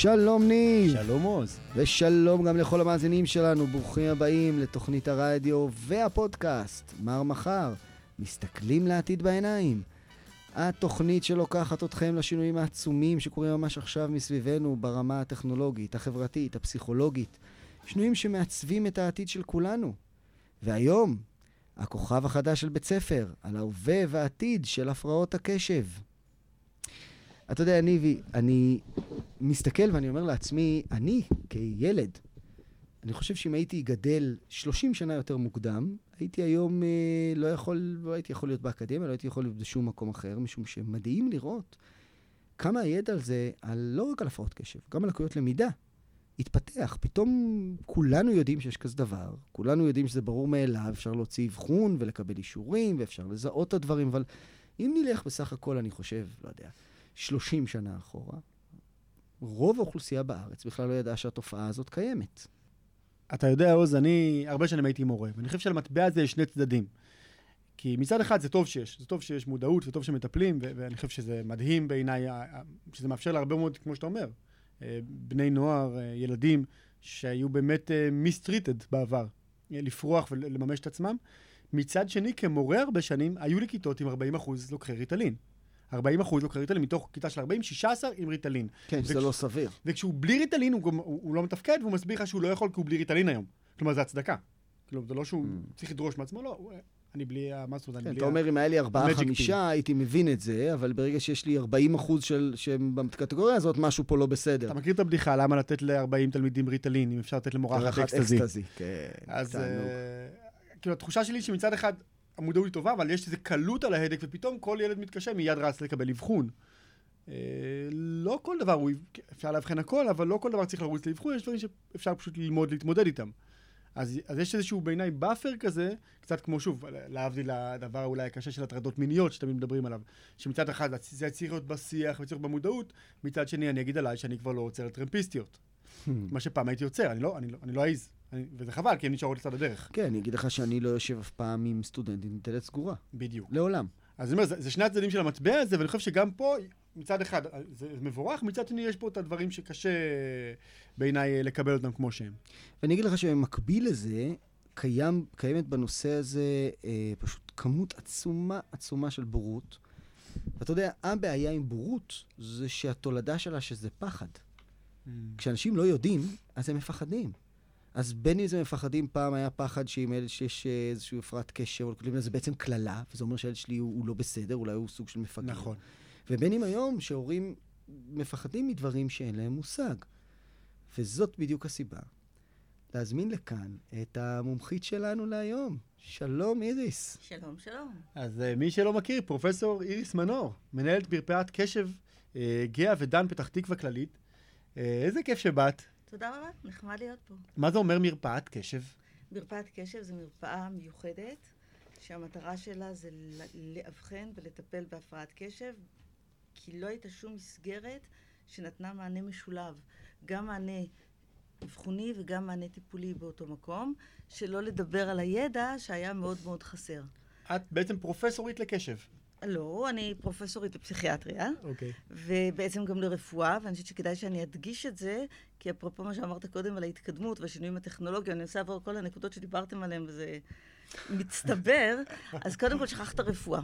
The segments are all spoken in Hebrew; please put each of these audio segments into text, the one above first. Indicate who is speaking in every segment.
Speaker 1: שלום ניב.
Speaker 2: שלום עוז.
Speaker 1: ושלום גם לכל המאזינים שלנו, ברוכים הבאים לתוכנית הרדיו והפודקאסט, מר מחר, מסתכלים לעתיד בעיניים. התוכנית שלוקחת אתכם לשינויים העצומים שקורים ממש עכשיו מסביבנו ברמה הטכנולוגית, החברתית, הפסיכולוגית. שינויים שמעצבים את העתיד של כולנו. והיום, הכוכב החדש של בית ספר, על ההווה והעתיד של הפרעות הקשב. אתה יודע, ניבי, אני מסתכל ואני אומר לעצמי, אני, כילד, אני חושב שאם הייתי גדל 30 שנה יותר מוקדם, הייתי היום אה, לא יכול, לא הייתי יכול להיות באקדמיה, לא הייתי יכול להיות בשום מקום אחר, משום שמדהים לראות כמה הידע על זה, על, לא רק על הפרעות קשב, גם על לקויות למידה, התפתח. פתאום כולנו יודעים שיש כזה דבר, כולנו יודעים שזה ברור מאליו, אפשר להוציא אבחון ולקבל אישורים, ואפשר לזהות את הדברים, אבל אם נלך בסך הכל, אני חושב, לא יודע, 30 שנה אחורה, רוב האוכלוסייה בארץ בכלל לא ידעה שהתופעה הזאת קיימת.
Speaker 2: אתה יודע, עוז, אני הרבה שנים הייתי מורה, ואני חושב שלמטבע הזה יש שני צדדים. כי מצד אחד זה טוב שיש, זה טוב שיש מודעות וטוב שמטפלים, ו- ואני חושב שזה מדהים בעיניי, שזה מאפשר להרבה מאוד, כמו שאתה אומר, אה, בני נוער, אה, ילדים, שהיו באמת מיסטריטד אה, בעבר, לפרוח ולממש את עצמם. מצד שני, כמורה הרבה שנים, היו לי כיתות עם 40 אחוז לוקחי ריטלין. 40 אחוז לוקחי ריטלין, מתוך כיתה של 40, 16 עם ריטלין.
Speaker 1: כן, וכש... זה לא סביר.
Speaker 2: וכשהוא בלי ריטלין, הוא, הוא, הוא לא מתפקד, והוא מסביר לך שהוא לא יכול כי הוא בלי ריטלין היום. כלומר, זה הצדקה. כלומר, זה לא שהוא mm. צריך לדרוש מעצמו, לא, הוא, אני בלי, מה זאת אומרת,
Speaker 1: כן, אתה אומר, אם היה לי ארבעה, חמישה, הייתי מבין את זה, אבל ברגע שיש לי 40 אחוז שהם בקטגוריה הזאת, משהו פה לא בסדר.
Speaker 2: אתה מכיר את הבדיחה, למה לתת ל-40 תלמידים ריטלין, אם אפשר לתת למורה אחת אקסטזי?
Speaker 1: אקסטזי, כן.
Speaker 2: אז כאילו, התחושה שלי שמצד אחד, המודעות היא טובה, אבל יש איזו קלות על ההדק, ופתאום כל ילד מתקשה, מיד רץ לקבל אבחון. אה, לא כל דבר, אפשר לאבחן הכל, אבל לא כל דבר צריך לרוץ לאבחון, יש דברים שאפשר פשוט ללמוד להתמודד איתם. אז, אז יש איזשהו בעיניי buffer כזה, קצת כמו שוב, להבדיל לדבר אולי הקשה של הטרדות מיניות שתמיד מדברים עליו, שמצד אחד זה צריך להיות בשיח וצריך במודעות, מצד שני אני אגיד עליי שאני כבר לא עוצר לטרמפיסטיות. Hmm. מה שפעם הייתי עוצר, אני לא, אני לא, אני לא אעז. אני, וזה חבל, כי הן נשארות לצד הדרך.
Speaker 1: כן, אני אגיד לך שאני לא יושב אף פעם עם סטודנט עם דלת סגורה.
Speaker 2: בדיוק.
Speaker 1: לעולם.
Speaker 2: אז אני אומר, זה, זה שני הצדדים של המטבע הזה, ואני חושב שגם פה, מצד אחד, זה מבורך, מצד שני יש פה את הדברים שקשה בעיניי לקבל אותם כמו שהם.
Speaker 1: ואני אגיד לך שבמקביל לזה, קיים, קיימת בנושא הזה אה, פשוט כמות עצומה עצומה של בורות. ואתה יודע, הבעיה עם בורות זה שהתולדה שלה שזה פחד. Mm. כשאנשים לא יודעים, אז הם מפחדים. אז בין אם זה מפחדים, פעם היה פחד שעם ילד שיש איזושהי הפרעת קשר, או כותבים לזה בעצם קללה, וזה אומר שהילד שלי הוא, הוא לא בסדר, אולי הוא סוג של מפגר.
Speaker 2: נכון.
Speaker 1: ובין אם היום שהורים מפחדים מדברים שאין להם מושג. וזאת בדיוק הסיבה. להזמין לכאן את המומחית שלנו להיום. שלום, איריס.
Speaker 3: שלום, שלום.
Speaker 2: אז uh, מי שלא מכיר, פרופסור איריס מנור, מנהלת מרפאת קשב uh, גאה ודן פתח תקווה כללית. Uh, איזה כיף שבאת.
Speaker 3: תודה רבה, נחמד להיות פה.
Speaker 2: מה זה אומר מרפאת קשב?
Speaker 3: מרפאת קשב זו מרפאה מיוחדת, שהמטרה שלה זה לאבחן ולטפל בהפרעת קשב, כי לא הייתה שום מסגרת שנתנה מענה משולב. גם מענה אבחוני וגם מענה טיפולי באותו מקום, שלא לדבר על הידע שהיה מאוד מאוד חסר.
Speaker 2: את בעצם פרופסורית לקשב.
Speaker 3: לא, אני פרופסורית לפסיכיאטריה,
Speaker 2: okay. אוקיי.
Speaker 3: ובעצם גם לרפואה, ואני חושבת שכדאי שאני אדגיש את זה, כי אפרופו מה שאמרת קודם על ההתקדמות והשינויים הטכנולוגיים, אני עושה עבור כל הנקודות שדיברתם עליהן, וזה מצטבר, אז קודם כל שכחת רפואה.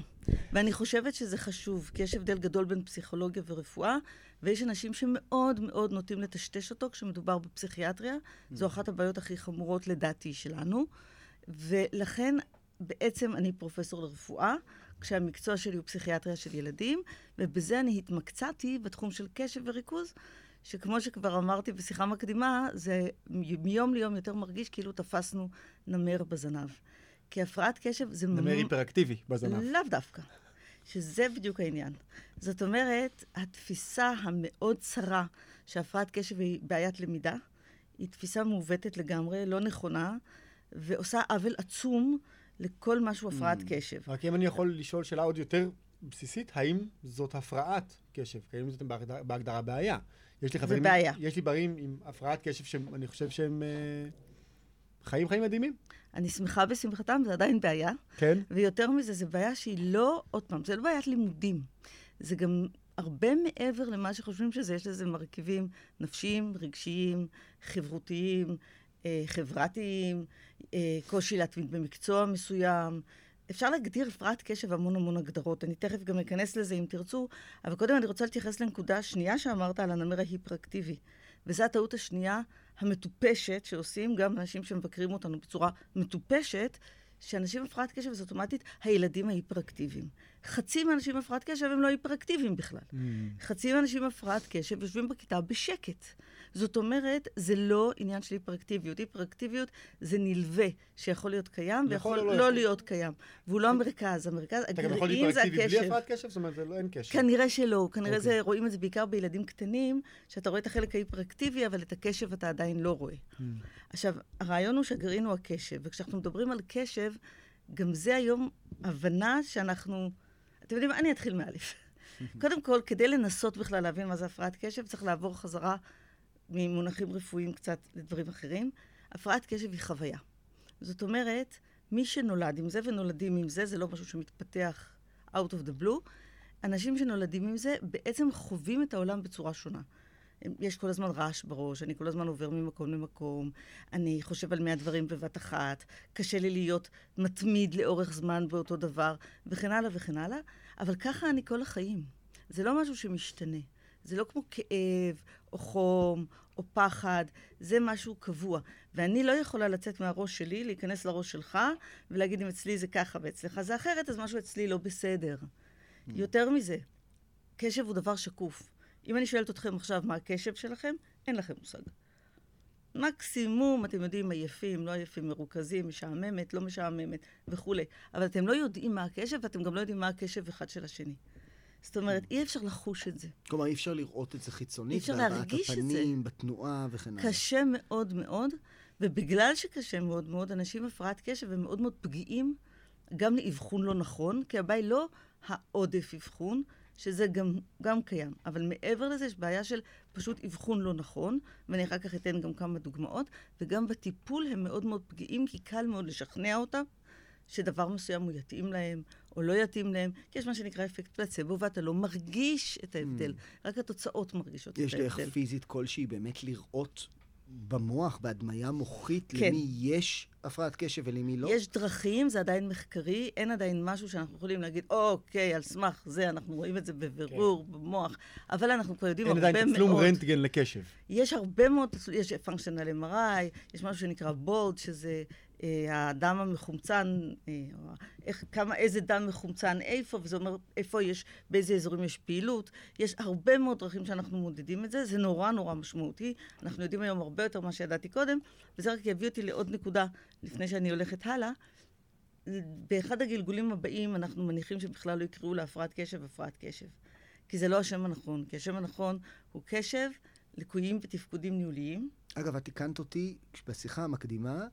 Speaker 3: ואני חושבת שזה חשוב, כי יש הבדל גדול בין פסיכולוגיה ורפואה, ויש אנשים שמאוד מאוד נוטים לטשטש אותו כשמדובר בפסיכיאטריה. זו אחת הבעיות הכי חמורות לדעתי שלנו, ולכן בעצם אני פרופסור לרפואה. כשהמקצוע שלי הוא פסיכיאטריה של ילדים, ובזה אני התמקצעתי בתחום של קשב וריכוז, שכמו שכבר אמרתי בשיחה מקדימה, זה מיום ליום יותר מרגיש כאילו תפסנו נמר בזנב. כי הפרעת קשב זה...
Speaker 2: נמר ממ... היפראקטיבי בזנב.
Speaker 3: לאו דווקא. שזה בדיוק העניין. זאת אומרת, התפיסה המאוד צרה שהפרעת קשב היא בעיית למידה, היא תפיסה מעוותת לגמרי, לא נכונה, ועושה עוול עצום לכל משהו הפרעת mm. קשב.
Speaker 2: רק אם אני יכול לשאול שאלה עוד יותר בסיסית, האם זאת הפרעת קשב? האם זאת בהגדרה, בהגדרה בעיה?
Speaker 3: יש לי חברים... זה בעיה.
Speaker 2: יש לי ברים עם הפרעת קשב שאני חושב שהם אה, חיים חיים מדהימים.
Speaker 3: אני שמחה בשמחתם, זה עדיין בעיה.
Speaker 2: כן.
Speaker 3: ויותר מזה, זו בעיה שהיא לא, עוד פעם, זה לא בעיית לימודים. זה גם הרבה מעבר למה שחושבים שזה, יש לזה מרכיבים נפשיים, רגשיים, חברותיים, חברתיים, אה, קושי להתמיד במקצוע מסוים. אפשר להגדיר הפרעת קשב המון המון הגדרות. אני תכף גם אכנס לזה אם תרצו, אבל קודם אני רוצה להתייחס לנקודה השנייה שאמרת על הנמר ההיפראקטיבי. וזו הטעות השנייה המטופשת שעושים גם אנשים שמבקרים אותנו בצורה מטופשת, שאנשים עם הפרעת קשב זה אוטומטית הילדים ההיפראקטיביים. חצי מהאנשים עם הפרעת קשב הם לא היפראקטיביים בכלל. Mm. חצי מהאנשים עם הפרעת קשב יושבים בכיתה בשקט. זאת אומרת, זה לא עניין של היפראקטיביות. היפראקטיביות זה נלווה שיכול להיות קיים ויכול לא, לא להיות קיים. והוא לא המרכז, המרכז,
Speaker 2: הגרעין זה הקשב. אתה גם יכול להיות היפראקטיבי בלי הפרעת קשב? זאת אומרת, זה לא אין קשר.
Speaker 3: כנראה שלא. כנראה okay. זה, אוקיי. רואים את זה בעיקר בילדים קטנים, שאתה רואה את החלק ההיפראקטיבי, אבל את הקשב אתה עדיין לא רואה. Mm. עכשיו, הרעיון הוא שהגרעין הוא הקשב, וכשאנחנו מדברים על קשב, גם זה היום הבנה שאנחנו... אתם יודעים מה? אני אתחיל מאלף. קודם כל, כדי לנסות בכלל להבין מה זה הפרעת קשב, צריך לעבור חזרה ממונחים רפואיים קצת לדברים אחרים. הפרעת קשב היא חוויה. זאת אומרת, מי שנולד עם זה ונולדים עם זה, זה לא משהו שמתפתח out of the blue. אנשים שנולדים עם זה בעצם חווים את העולם בצורה שונה. יש כל הזמן רעש בראש, אני כל הזמן עובר ממקום למקום, אני חושב על מאה דברים בבת אחת, קשה לי להיות מתמיד לאורך זמן באותו דבר, וכן הלאה וכן הלאה, אבל ככה אני כל החיים. זה לא משהו שמשתנה. זה לא כמו כאב, או חום, או פחד, זה משהו קבוע. ואני לא יכולה לצאת מהראש שלי, להיכנס לראש שלך, ולהגיד אם אצלי זה ככה ואצלך זה אחרת, אז משהו אצלי לא בסדר. Mm. יותר מזה, קשב הוא דבר שקוף. אם אני שואלת אתכם עכשיו מה הקשב שלכם, אין לכם מושג. מקסימום, אתם יודעים, עייפים, לא עייפים, מרוכזים, משעממת, לא משעממת וכולי. אבל אתם לא יודעים מה הקשב, ואתם גם לא יודעים מה הקשב אחד של השני. זאת אומרת, אי אפשר לחוש את זה.
Speaker 1: כלומר, אי אפשר לראות את זה חיצונית, אי אפשר להרגיש את זה. הפנים, בתנועה וכן הלאה.
Speaker 3: קשה מאוד מאוד, ובגלל שקשה מאוד מאוד, אנשים עם הפרעת קשב הם מאוד מאוד פגיעים גם לאבחון לא נכון, כי הבעיה היא לא העודף אבחון, שזה גם, גם קיים. אבל מעבר לזה יש בעיה של פשוט אבחון לא נכון, ואני אחר כך אתן גם כמה דוגמאות, וגם בטיפול הם מאוד מאוד פגיעים, כי קל מאוד לשכנע אותם שדבר מסוים הוא יתאים להם, או לא יתאים להם, כי יש מה שנקרא אפקט פלצבו, ואתה לא מרגיש את ההבדל, mm. רק התוצאות מרגישות את ההבדל.
Speaker 1: יש דרך פיזית כלשהי באמת לראות במוח, בהדמיה מוחית, כן. למי יש הפרעת קשב ולמי לא?
Speaker 3: יש דרכים, זה עדיין מחקרי, אין עדיין משהו שאנחנו יכולים להגיד, אוקיי, על סמך זה, אנחנו רואים את זה בבירור, כן. במוח, אבל אנחנו כבר יודעים הרבה מאוד...
Speaker 2: אין עדיין תצלום רנטגן לקשב.
Speaker 3: יש הרבה מאוד, יש פונקשיונל MRI, יש משהו שנקרא בולד, שזה הדם המחומצן, אה, איך, כמה, איזה דם מחומצן איפה, וזה אומר איפה יש, באיזה אזורים יש פעילות. יש הרבה מאוד דרכים שאנחנו מודדים את זה, זה נורא נורא משמעותי. אנחנו יודעים היום הרבה יותר ממה שידעתי קודם, וזה רק יביא אותי לעוד נקודה לפני שאני הולכת הלאה. באחד הגלגולים הבאים אנחנו מניחים שבכלל לא יקראו להפרעת קשב הפרעת קשב. כי זה לא השם הנכון, כי השם הנכון הוא קשב, ליקויים ותפקודים ניהוליים.
Speaker 1: אגב, את תיקנת אותי בשיחה המקדימה.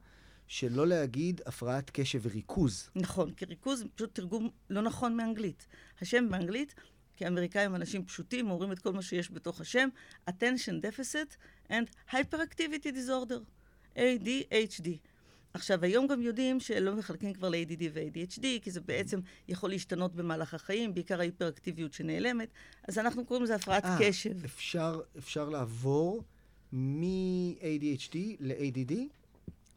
Speaker 1: שלא להגיד הפרעת קשב וריכוז.
Speaker 3: נכון, כי ריכוז זה פשוט תרגום לא נכון מאנגלית. השם באנגלית, כי האמריקאים אנשים פשוטים, אומרים את כל מה שיש בתוך השם, attention deficit and hyperactivity disorder, ADHD. עכשיו, היום גם יודעים שלא מחלקים כבר ל-ADD ו-ADHD, כי זה בעצם יכול להשתנות במהלך החיים, בעיקר ההיפראקטיביות שנעלמת, אז אנחנו קוראים לזה הפרעת 아, אה, קשב.
Speaker 1: אפשר, אפשר לעבור מ-ADHD ל-ADD?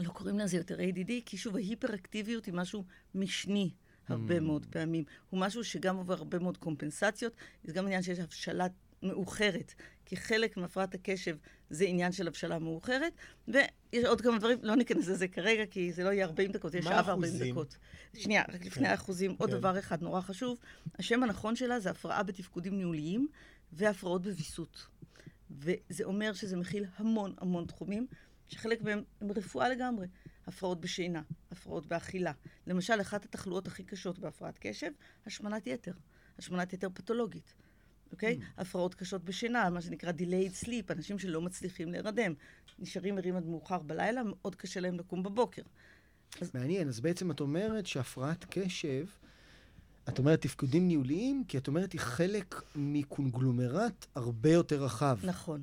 Speaker 3: לא קוראים לזה יותר ADD, כי שוב, ההיפראקטיביות היא משהו משני הרבה mm. מאוד פעמים. הוא משהו שגם עובר הרבה מאוד קומפנסציות. זה גם עניין שיש הבשלה מאוחרת, כי חלק מהפרעת הקשב זה עניין של הבשלה מאוחרת, ויש עוד כמה דברים, לא ניכנס לזה כרגע, כי זה לא יהיה 40 דקות, יש שעה ו-40 דקות. שנייה, רק לפני כן. האחוזים, עוד כן. דבר אחד נורא חשוב. השם הנכון שלה זה הפרעה בתפקודים ניהוליים והפרעות בוויסות. וזה אומר שזה מכיל המון המון תחומים. שחלק מהם הם רפואה לגמרי. הפרעות בשינה, הפרעות באכילה. למשל, אחת התחלואות הכי קשות בהפרעת קשב, השמנת יתר. השמנת יתר פתולוגית, אוקיי? Mm. הפרעות קשות בשינה, מה שנקרא delayed sleep, אנשים שלא מצליחים להירדם. נשארים ערים עד מאוחר בלילה, מאוד קשה להם לקום בבוקר.
Speaker 1: אז... מעניין, אז בעצם את אומרת שהפרעת קשב, את אומרת תפקודים ניהוליים, כי את אומרת היא חלק מקונגלומרט הרבה יותר רחב.
Speaker 3: נכון.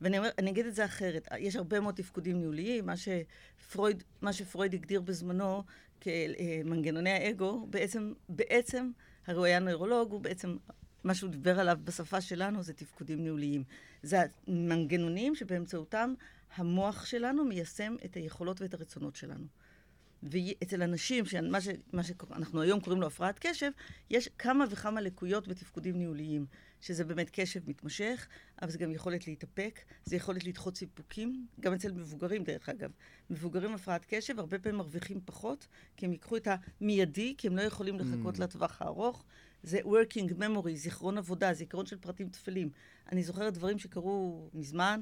Speaker 3: ואני אומר, אגיד את זה אחרת, יש הרבה מאוד תפקודים ניהוליים, מה שפרויד, מה שפרויד הגדיר בזמנו כמנגנוני האגו, בעצם, בעצם, הרי הוא היה נוירולוג, הוא בעצם מה שהוא דיבר עליו בשפה שלנו זה תפקודים ניהוליים. זה המנגנונים שבאמצעותם המוח שלנו מיישם את היכולות ואת הרצונות שלנו. ואצל אנשים, שמה, ש, מה שאנחנו היום קוראים לו הפרעת קשב, יש כמה וכמה לקויות בתפקודים ניהוליים, שזה באמת קשב מתמשך, אבל זה גם יכולת להתאפק, זה יכולת לדחות סיפוקים, גם אצל מבוגרים דרך אגב. מבוגרים הפרעת קשב הרבה פעמים מרוויחים פחות, כי הם ייקחו את המיידי, כי הם לא יכולים לחכות mm. לטווח הארוך. זה working memory, זיכרון עבודה, זיכרון של פרטים טפלים. אני זוכרת דברים שקרו מזמן,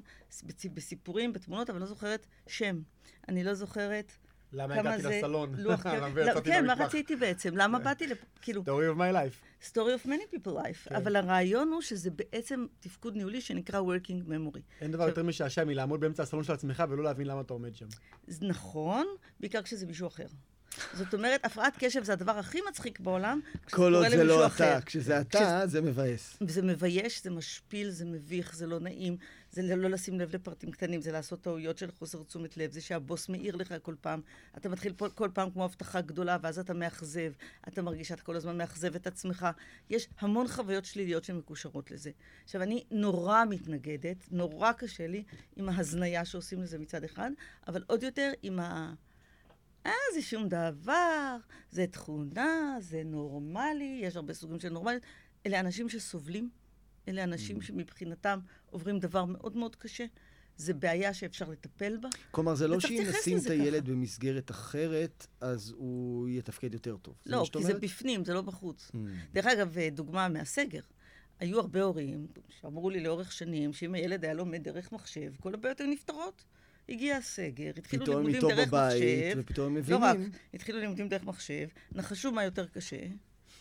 Speaker 3: בסיפורים, בתמונות, אבל לא זוכרת שם. אני לא זוכרת...
Speaker 2: למה הגעתי לסלון?
Speaker 3: לוח כן, מה רציתי בעצם? למה באתי לפה? כאילו...
Speaker 2: story of my life.
Speaker 3: story of many people life. כן. אבל הרעיון הוא שזה בעצם תפקוד ניהולי שנקרא working memory.
Speaker 2: אין דבר יותר משעשע מלעמוד באמצע הסלון של עצמך ולא להבין למה אתה עומד שם.
Speaker 3: נכון, בעיקר כשזה מישהו אחר. זאת אומרת, הפרעת קשב זה הדבר הכי מצחיק בעולם.
Speaker 1: כל עוד זה לא אתה. כשזה אתה, זה מבאס.
Speaker 3: זה מבייש, זה משפיל, זה מביך, זה לא נעים, זה לא, לא לשים לב לפרטים קטנים, זה לעשות טעויות של חוסר תשומת לב, זה שהבוס מעיר לך כל פעם. אתה מתחיל פה, כל פעם כמו הבטחה גדולה, ואז אתה מאכזב. אתה מרגיש שאתה כל הזמן מאכזב את עצמך. יש המון חוויות שליליות שמקושרות לזה. עכשיו, אני נורא מתנגדת, נורא קשה לי עם ההזניה שעושים לזה מצד אחד, אבל עוד יותר עם ה... אה, זה שום דבר, זה תכונה, זה נורמלי, יש הרבה סוגים של נורמליות. אלה אנשים שסובלים, אלה אנשים mm. שמבחינתם עוברים דבר מאוד מאוד קשה. זה בעיה שאפשר לטפל בה.
Speaker 1: כלומר, זה לא שאם נשים את הילד ככה. במסגרת אחרת, אז הוא יתפקד יותר טוב.
Speaker 3: לא, כי אומרת? זה בפנים, זה לא בחוץ. Mm. דרך אגב, דוגמה מהסגר. היו הרבה הורים שאמרו לי לאורך שנים שאם הילד היה לומד דרך מחשב, כל הבעיות היו נפתרות. הגיע הסגר, התחילו לימודים דרך בבית, מחשב.
Speaker 1: ופתאום הם מבינים.
Speaker 3: לא רק, התחילו לימודים דרך מחשב, נחשו מה יותר קשה.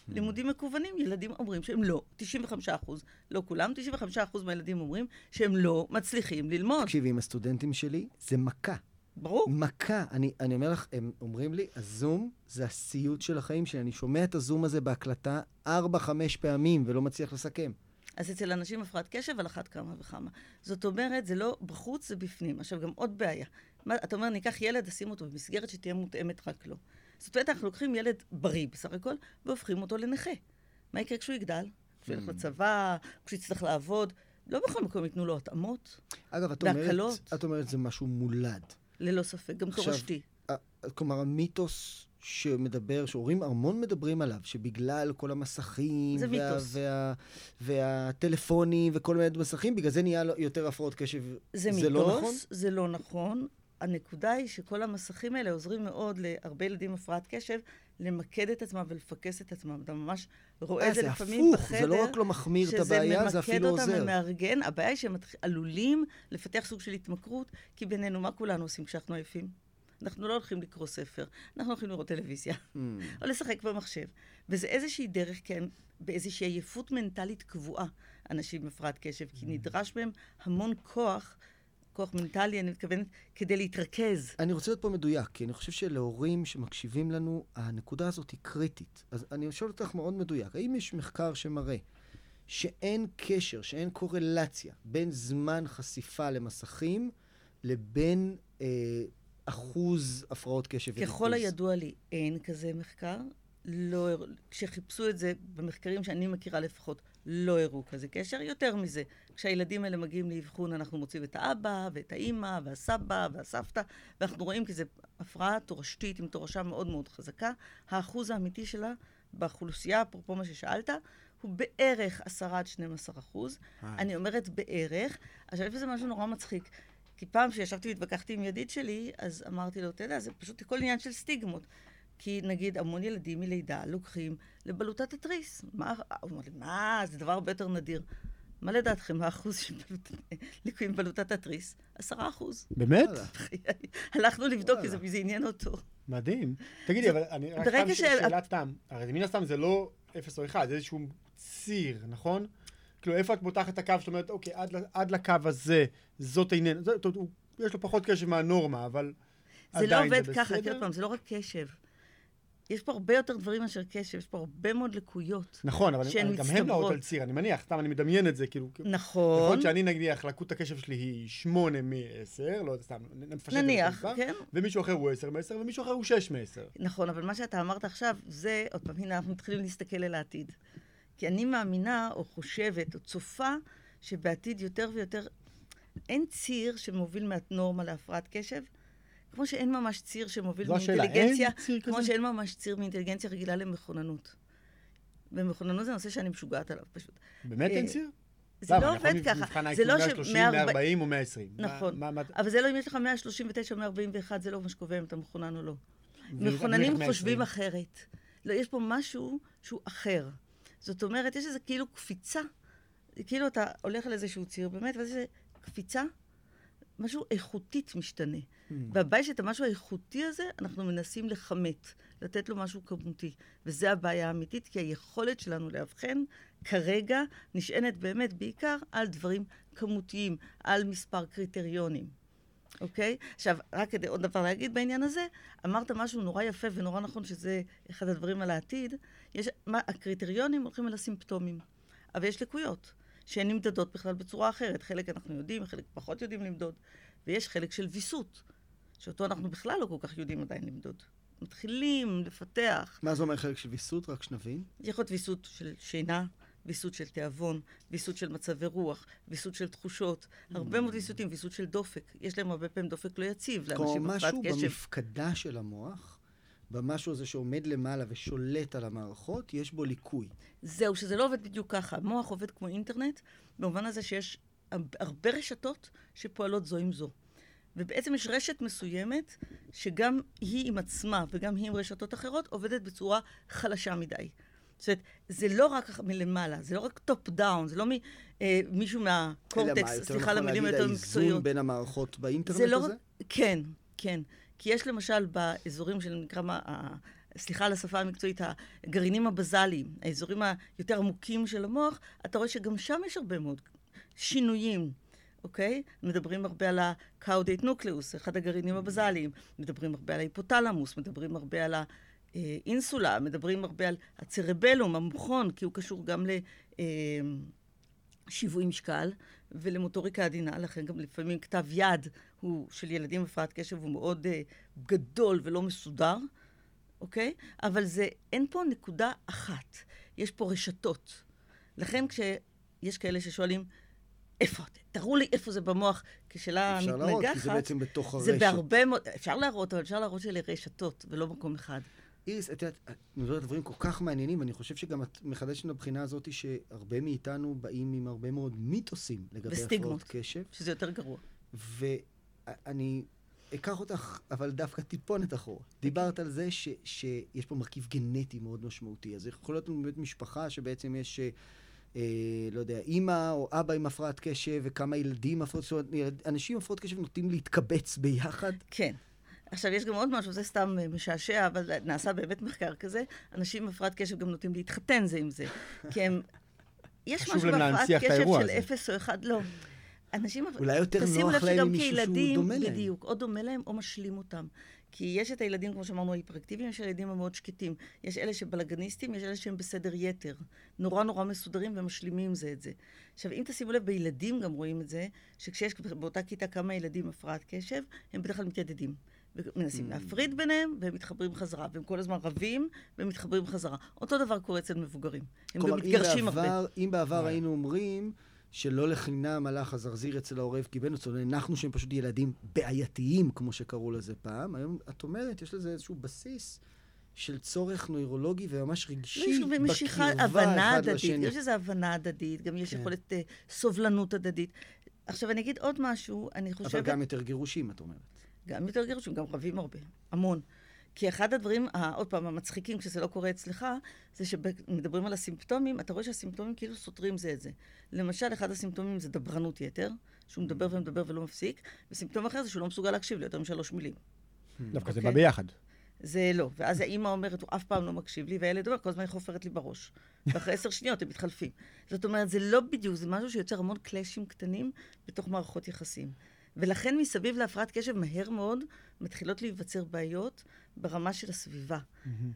Speaker 3: לימודים מקוונים, ילדים אומרים שהם לא, 95 אחוז, לא כולם, 95 אחוז מהילדים אומרים שהם לא מצליחים ללמוד.
Speaker 1: תקשיבי, עם הסטודנטים שלי, זה מכה.
Speaker 3: ברור.
Speaker 1: מכה. אני, אני אומר לך, הם אומרים לי, הזום זה הסיוט של החיים שלי. אני שומע את הזום הזה בהקלטה 4-5 פעמים ולא מצליח לסכם.
Speaker 3: אז אצל אנשים הפרעת קשב על אחת כמה וכמה. זאת אומרת, זה לא בחוץ, זה בפנים. עכשיו, גם עוד בעיה. מה, אתה אומר, ניקח ילד, נשים אותו במסגרת שתהיה מותאמת רק לו. זאת אומרת, אנחנו לוקחים ילד בריא בסך הכל, והופכים אותו לנכה. מה יקרה כשהוא יגדל? כשהוא ילך hmm. לצבא, כשהוא יצטרך לעבוד? לא בכל מקום ייתנו לו התאמות.
Speaker 1: אגב, את אומרת, את אומרת זה משהו מולד.
Speaker 3: ללא ספק, גם תורשתי.
Speaker 1: כלומר, המיתוס שמדבר, שהורים המון מדברים עליו, שבגלל כל המסכים,
Speaker 3: זה וה,
Speaker 1: וה, והטלפונים וכל מיני מסכים, בגלל זה נהיה יותר הפרעות קשב.
Speaker 3: זה, זה לא מיתוס, לא נכון? זה לא נכון. הנקודה היא שכל המסכים האלה עוזרים מאוד להרבה ילדים עם הפרעת קשב למקד את עצמם ולפקס את עצמם. אתה ממש רואה את זה לפעמים
Speaker 1: הפוך, בחדר. זה לא רק לא מחמיר את הבעיה, זה אפילו עוזר.
Speaker 3: שזה ממקד אותם ומארגן. הבעיה היא שהם עלולים לפתח סוג של התמכרות, כי בינינו, מה כולנו עושים כשאנחנו עייפים? אנחנו לא הולכים לקרוא ספר, אנחנו הולכים לראות טלוויזיה, mm. או לשחק במחשב. וזה איזושהי דרך, כן, באיזושהי עייפות מנטלית קבועה, אנשים עם הפרעת קשב, כי mm. נדרש מהם המון כוח. כוח מנטלי, אני מתכוונת, כדי להתרכז.
Speaker 1: אני רוצה להיות פה מדויק, כי אני חושב שלהורים שמקשיבים לנו, הנקודה הזאת היא קריטית. אז אני שואל אותך מאוד מדויק, האם יש מחקר שמראה שאין קשר, שאין קורלציה בין זמן חשיפה למסכים לבין אה, אחוז הפרעות קשב וריכוז.
Speaker 3: ככל הידוע לי, אין כזה מחקר. לא, כשחיפשו את זה, במחקרים שאני מכירה לפחות, לא הראו כזה קשר. יותר מזה, כשהילדים האלה מגיעים לאבחון, אנחנו מוצאים את האבא, ואת האימא, והסבא, והסבתא, ואנחנו רואים כי זו הפרעה תורשתית עם תורשה מאוד מאוד חזקה. האחוז האמיתי שלה באוכלוסייה, אפרופו מה ששאלת, הוא בערך 10 עד 12 אחוז. אני אומרת בערך. עכשיו, איפה זה משהו נורא מצחיק. כי פעם כשישבתי והתווכחתי עם ידיד שלי, אז אמרתי לו, אתה יודע, זה פשוט הכל עניין של סטיגמות. כי נגיד המון ילדים מלידה לוקחים לבלוטת התריס. מה, הוא אומר לי, מה, זה דבר הרבה יותר נדיר. מה לדעתכם האחוז של ליקויים בלוטת התריס? עשרה אחוז.
Speaker 2: באמת?
Speaker 3: הלכנו לבדוק, כי זה עניין אותו.
Speaker 2: מדהים. תגידי, אבל אני רק סתם שאלת תם. הרי מן הסתם זה לא אפס או אחד, זה איזשהו ציר, נכון? כאילו, איפה את מותחת את הקו שאת אומרת, אוקיי, עד, לקו הזה, זאת העניין, יש לו פחות קשב מהנורמה, אבל
Speaker 3: עדיין זה בסדר? זה לא עובד ככה, עוד פעם, זה לא רק קשב. יש פה הרבה יותר דברים מאשר קשב, יש פה הרבה מאוד לקויות.
Speaker 2: נכון, אבל אני, גם הן נעות על ציר, אני מניח, סתם אני מדמיין את זה, כאילו...
Speaker 3: נכון. יכול
Speaker 2: שאני נניח, לקות הקשב שלי היא שמונה מ-10, לא יודע, סתם,
Speaker 3: נפשט נניח, כן.
Speaker 2: ומישהו אחר הוא 10 מ-10, ומישהו אחר הוא 6 מ-10.
Speaker 3: נכון, אבל מה שאתה אמרת עכשיו, זה, עוד פעם, הנה, אנחנו מתחילים להסתכל אל העתיד. כי אני מאמינה, או חושבת, או צופה, שבעתיד יותר ויותר אין ציר שמוביל מהנורמה להפרעת קשב, כמו שאין ממש ציר שמוביל מאינטליגנציה, כמו
Speaker 2: כזה?
Speaker 3: שאין ממש ציר מאינטליגנציה רגילה למכוננות. ומכוננות זה נושא שאני משוגעת עליו פשוט.
Speaker 2: באמת אין
Speaker 3: אה,
Speaker 2: ציר?
Speaker 3: זה? לא עובד ככה. זה לא
Speaker 2: 130,
Speaker 3: ש-
Speaker 2: 140 או 120. מה-
Speaker 3: נכון. אבל זה לא אם יש לך 139, 141, זה לא מה שקובע אם אתה מחונן או לא. מכוננים חושבים
Speaker 2: 120.
Speaker 3: אחרת. לא, יש פה משהו שהוא אחר. זאת אומרת, יש איזה כאילו קפיצה, כאילו אתה הולך על איזשהו ציר באמת, ואז איזה קפיצה, משהו איכותית משתנה.
Speaker 2: Hmm.
Speaker 3: והבעיה שאת המשהו האיכותי הזה, אנחנו מנסים לכמת, לתת לו משהו כמותי. וזה הבעיה האמיתית, כי היכולת שלנו לאבחן כרגע נשענת באמת בעיקר על דברים כמותיים, על מספר קריטריונים. אוקיי? עכשיו, רק כדי עוד דבר להגיד בעניין הזה, אמרת משהו נורא יפה ונורא נכון, שזה אחד הדברים על העתיד. יש, מה, הקריטריונים הולכים על הסימפטומים, אבל יש לקויות, שהן נמדדות בכלל בצורה אחרת. חלק אנחנו יודעים, חלק פחות יודעים למדוד, ויש חלק של ויסות, שאותו אנחנו בכלל לא כל כך יודעים עדיין למדוד. מתחילים לפתח.
Speaker 1: מה זה אומר חלק של ויסות? רק שנבין.
Speaker 3: יכול להיות ויסות של שינה, ויסות של תיאבון, ויסות של מצבי רוח, ויסות של תחושות, הרבה מאוד ויסותים, ויסות של דופק. יש להם הרבה פעמים דופק לא יציב, לאנשים הפרעת
Speaker 1: משהו
Speaker 3: קשב.
Speaker 1: במפקדה של המוח, במשהו הזה שעומד למעלה ושולט על המערכות, יש בו ליקוי.
Speaker 3: זהו, שזה לא עובד בדיוק ככה. המוח עובד כמו אינטרנט, במובן הזה שיש הרבה רשתות שפועלות זו עם זו. ובעצם יש רשת מסוימת, שגם היא עם עצמה וגם היא עם רשתות אחרות, עובדת בצורה חלשה מדי. זאת אומרת, זה לא רק מלמעלה, זה לא רק טופ דאון, זה לא
Speaker 1: אלא מה,
Speaker 3: מהקורטקס,
Speaker 1: יותר
Speaker 3: סליחה
Speaker 1: נכון
Speaker 3: על המילים
Speaker 1: להגיד
Speaker 3: היותר
Speaker 1: האיזון
Speaker 3: מקצועיות.
Speaker 1: בין המערכות באינטרנט
Speaker 3: זה לא
Speaker 1: הזה?
Speaker 3: רק... כן, כן. כי יש למשל באזורים של נקרא סליחה על השפה המקצועית, הגרעינים הבזליים, האזורים היותר עמוקים של המוח, אתה רואה שגם שם יש הרבה מאוד שינויים, אוקיי? מדברים הרבה על ה-caudate nucleus, אחד הגרעינים הבזליים, מדברים הרבה על ההיפותלמוס, מדברים הרבה על האינסולה, מדברים הרבה על הצרבלום, המוחון, כי הוא קשור גם ל... אה, שיווי משקל ולמוטוריקה עדינה, לכן גם לפעמים כתב יד הוא של ילדים עם הפרעת קשב הוא מאוד uh, גדול ולא מסודר, אוקיי? אבל זה, אין פה נקודה אחת, יש פה רשתות. לכן כשיש כאלה ששואלים, איפה, תראו לי איפה זה במוח, כשאלה
Speaker 1: אפשר
Speaker 3: מתנגחת,
Speaker 1: להראות, כי זה בעצם בתוך הרשת.
Speaker 3: זה בהרבה מאוד, אפשר להראות, אבל אפשר להראות שאלה רשתות ולא מקום אחד.
Speaker 1: איריס, את יודעת, את מדברת דברים כל כך מעניינים, ואני חושב שגם את מחדשת מבחינה הזאת שהרבה מאיתנו באים עם הרבה מאוד מיתוסים לגבי. הפרעות קשב,
Speaker 3: שזה יותר גרוע.
Speaker 1: ואני אקח אותך, אבל דווקא טיפונת אחורה. דיברת על זה ש, שיש פה מרכיב גנטי מאוד משמעותי, אז יכול להיות לנו באמת משפחה שבעצם יש... אה, לא יודע, אימא או אבא עם הפרעת קשב וכמה ילדים ילד- אנשים עם הפרעות קשב נוטים להתקבץ ביחד.
Speaker 3: כן. עכשיו, יש גם עוד משהו, זה סתם אה, משעשע, אבל נעשה באמת מחקר כזה. אנשים עם הפרעת קשב גם נוטים להתחתן זה עם זה. כי הם... יש משהו בהפרעת קשב של. אפס או אחד, לא. אנשים...
Speaker 1: אולי יותר נוח להם עם מישהו שהוא דומה להם.
Speaker 3: בדיוק, או דומה להם או משלים אותם. כי יש את הילדים, כמו שאמרנו, ההיפראקטיביים, יש הילדים המאוד שקטים. יש אלה שבלאגניסטים, יש אלה שהם בסדר יתר. נורא נורא מסודרים ומשלימים זה את זה. עכשיו, אם תשימו לב, בילדים גם רואים את זה, שכשיש באותה כיתה כמה ילדים הפרעת קשב, הם בדרך כלל מתיידדים. ומנסים
Speaker 1: Mm.
Speaker 3: להפריד ביניהם, והם מתחברים חזרה. והם כל הזמן רבים, והם מתחברים חזרה. אותו דבר קורה אצל מבוגרים. הם גם
Speaker 1: כלומר,
Speaker 3: מתגרשים הרבה.
Speaker 1: בעבר, אם בעבר
Speaker 2: וואי.
Speaker 1: היינו אומרים שלא לחינם הלך הזרזיר אצל העורב קיבלנו, זאת אומרת, הנחנו שהם פשוט ילדים בעייתיים, כמו שקראו לזה פעם, היום את אומרת, יש לזה איזשהו בסיס של צורך נוירולוגי וממש
Speaker 3: לא,
Speaker 1: רגשי בקרבה
Speaker 3: הבנה
Speaker 1: אחד
Speaker 3: הדדית,
Speaker 1: לשני.
Speaker 3: יש איזו הבנה הדדית, גם יש
Speaker 1: כן.
Speaker 3: יכולת אה, סובלנות הדדית. עכשיו, אני אגיד עוד משהו, אני
Speaker 1: אבל
Speaker 3: חושבת...
Speaker 1: גם יותר גירושים, את אומרת.
Speaker 3: גם יותר גירושים, גם רבים הרבה, המון. כי אחד הדברים, עוד פעם, המצחיקים, כשזה לא קורה אצלך, זה שמדברים על הסימפטומים, אתה רואה שהסימפטומים כאילו סותרים זה את זה. למשל, אחד הסימפטומים זה דברנות יתר, שהוא מדבר ומדבר ולא מפסיק, וסימפטום אחר זה שהוא לא מסוגל להקשיב ליותר משלוש מילים.
Speaker 2: דווקא זה
Speaker 3: אוקיי.
Speaker 2: בא ביחד.
Speaker 3: זה לא. ואז האימא אומרת, הוא אף פעם לא מקשיב לי, והילד אומר, כל הזמן היא חופרת לי בראש. ואחרי עשר שניות הם מתחלפים. זאת אומרת, זה לא בדיוק, זה משהו שיוצר המון קלאשים קטנים בתוך מערכות יחסים. ולכן מסביב להפרעת קשב מהר מאוד מתחילות להיווצר בעיות ברמה של הסביבה.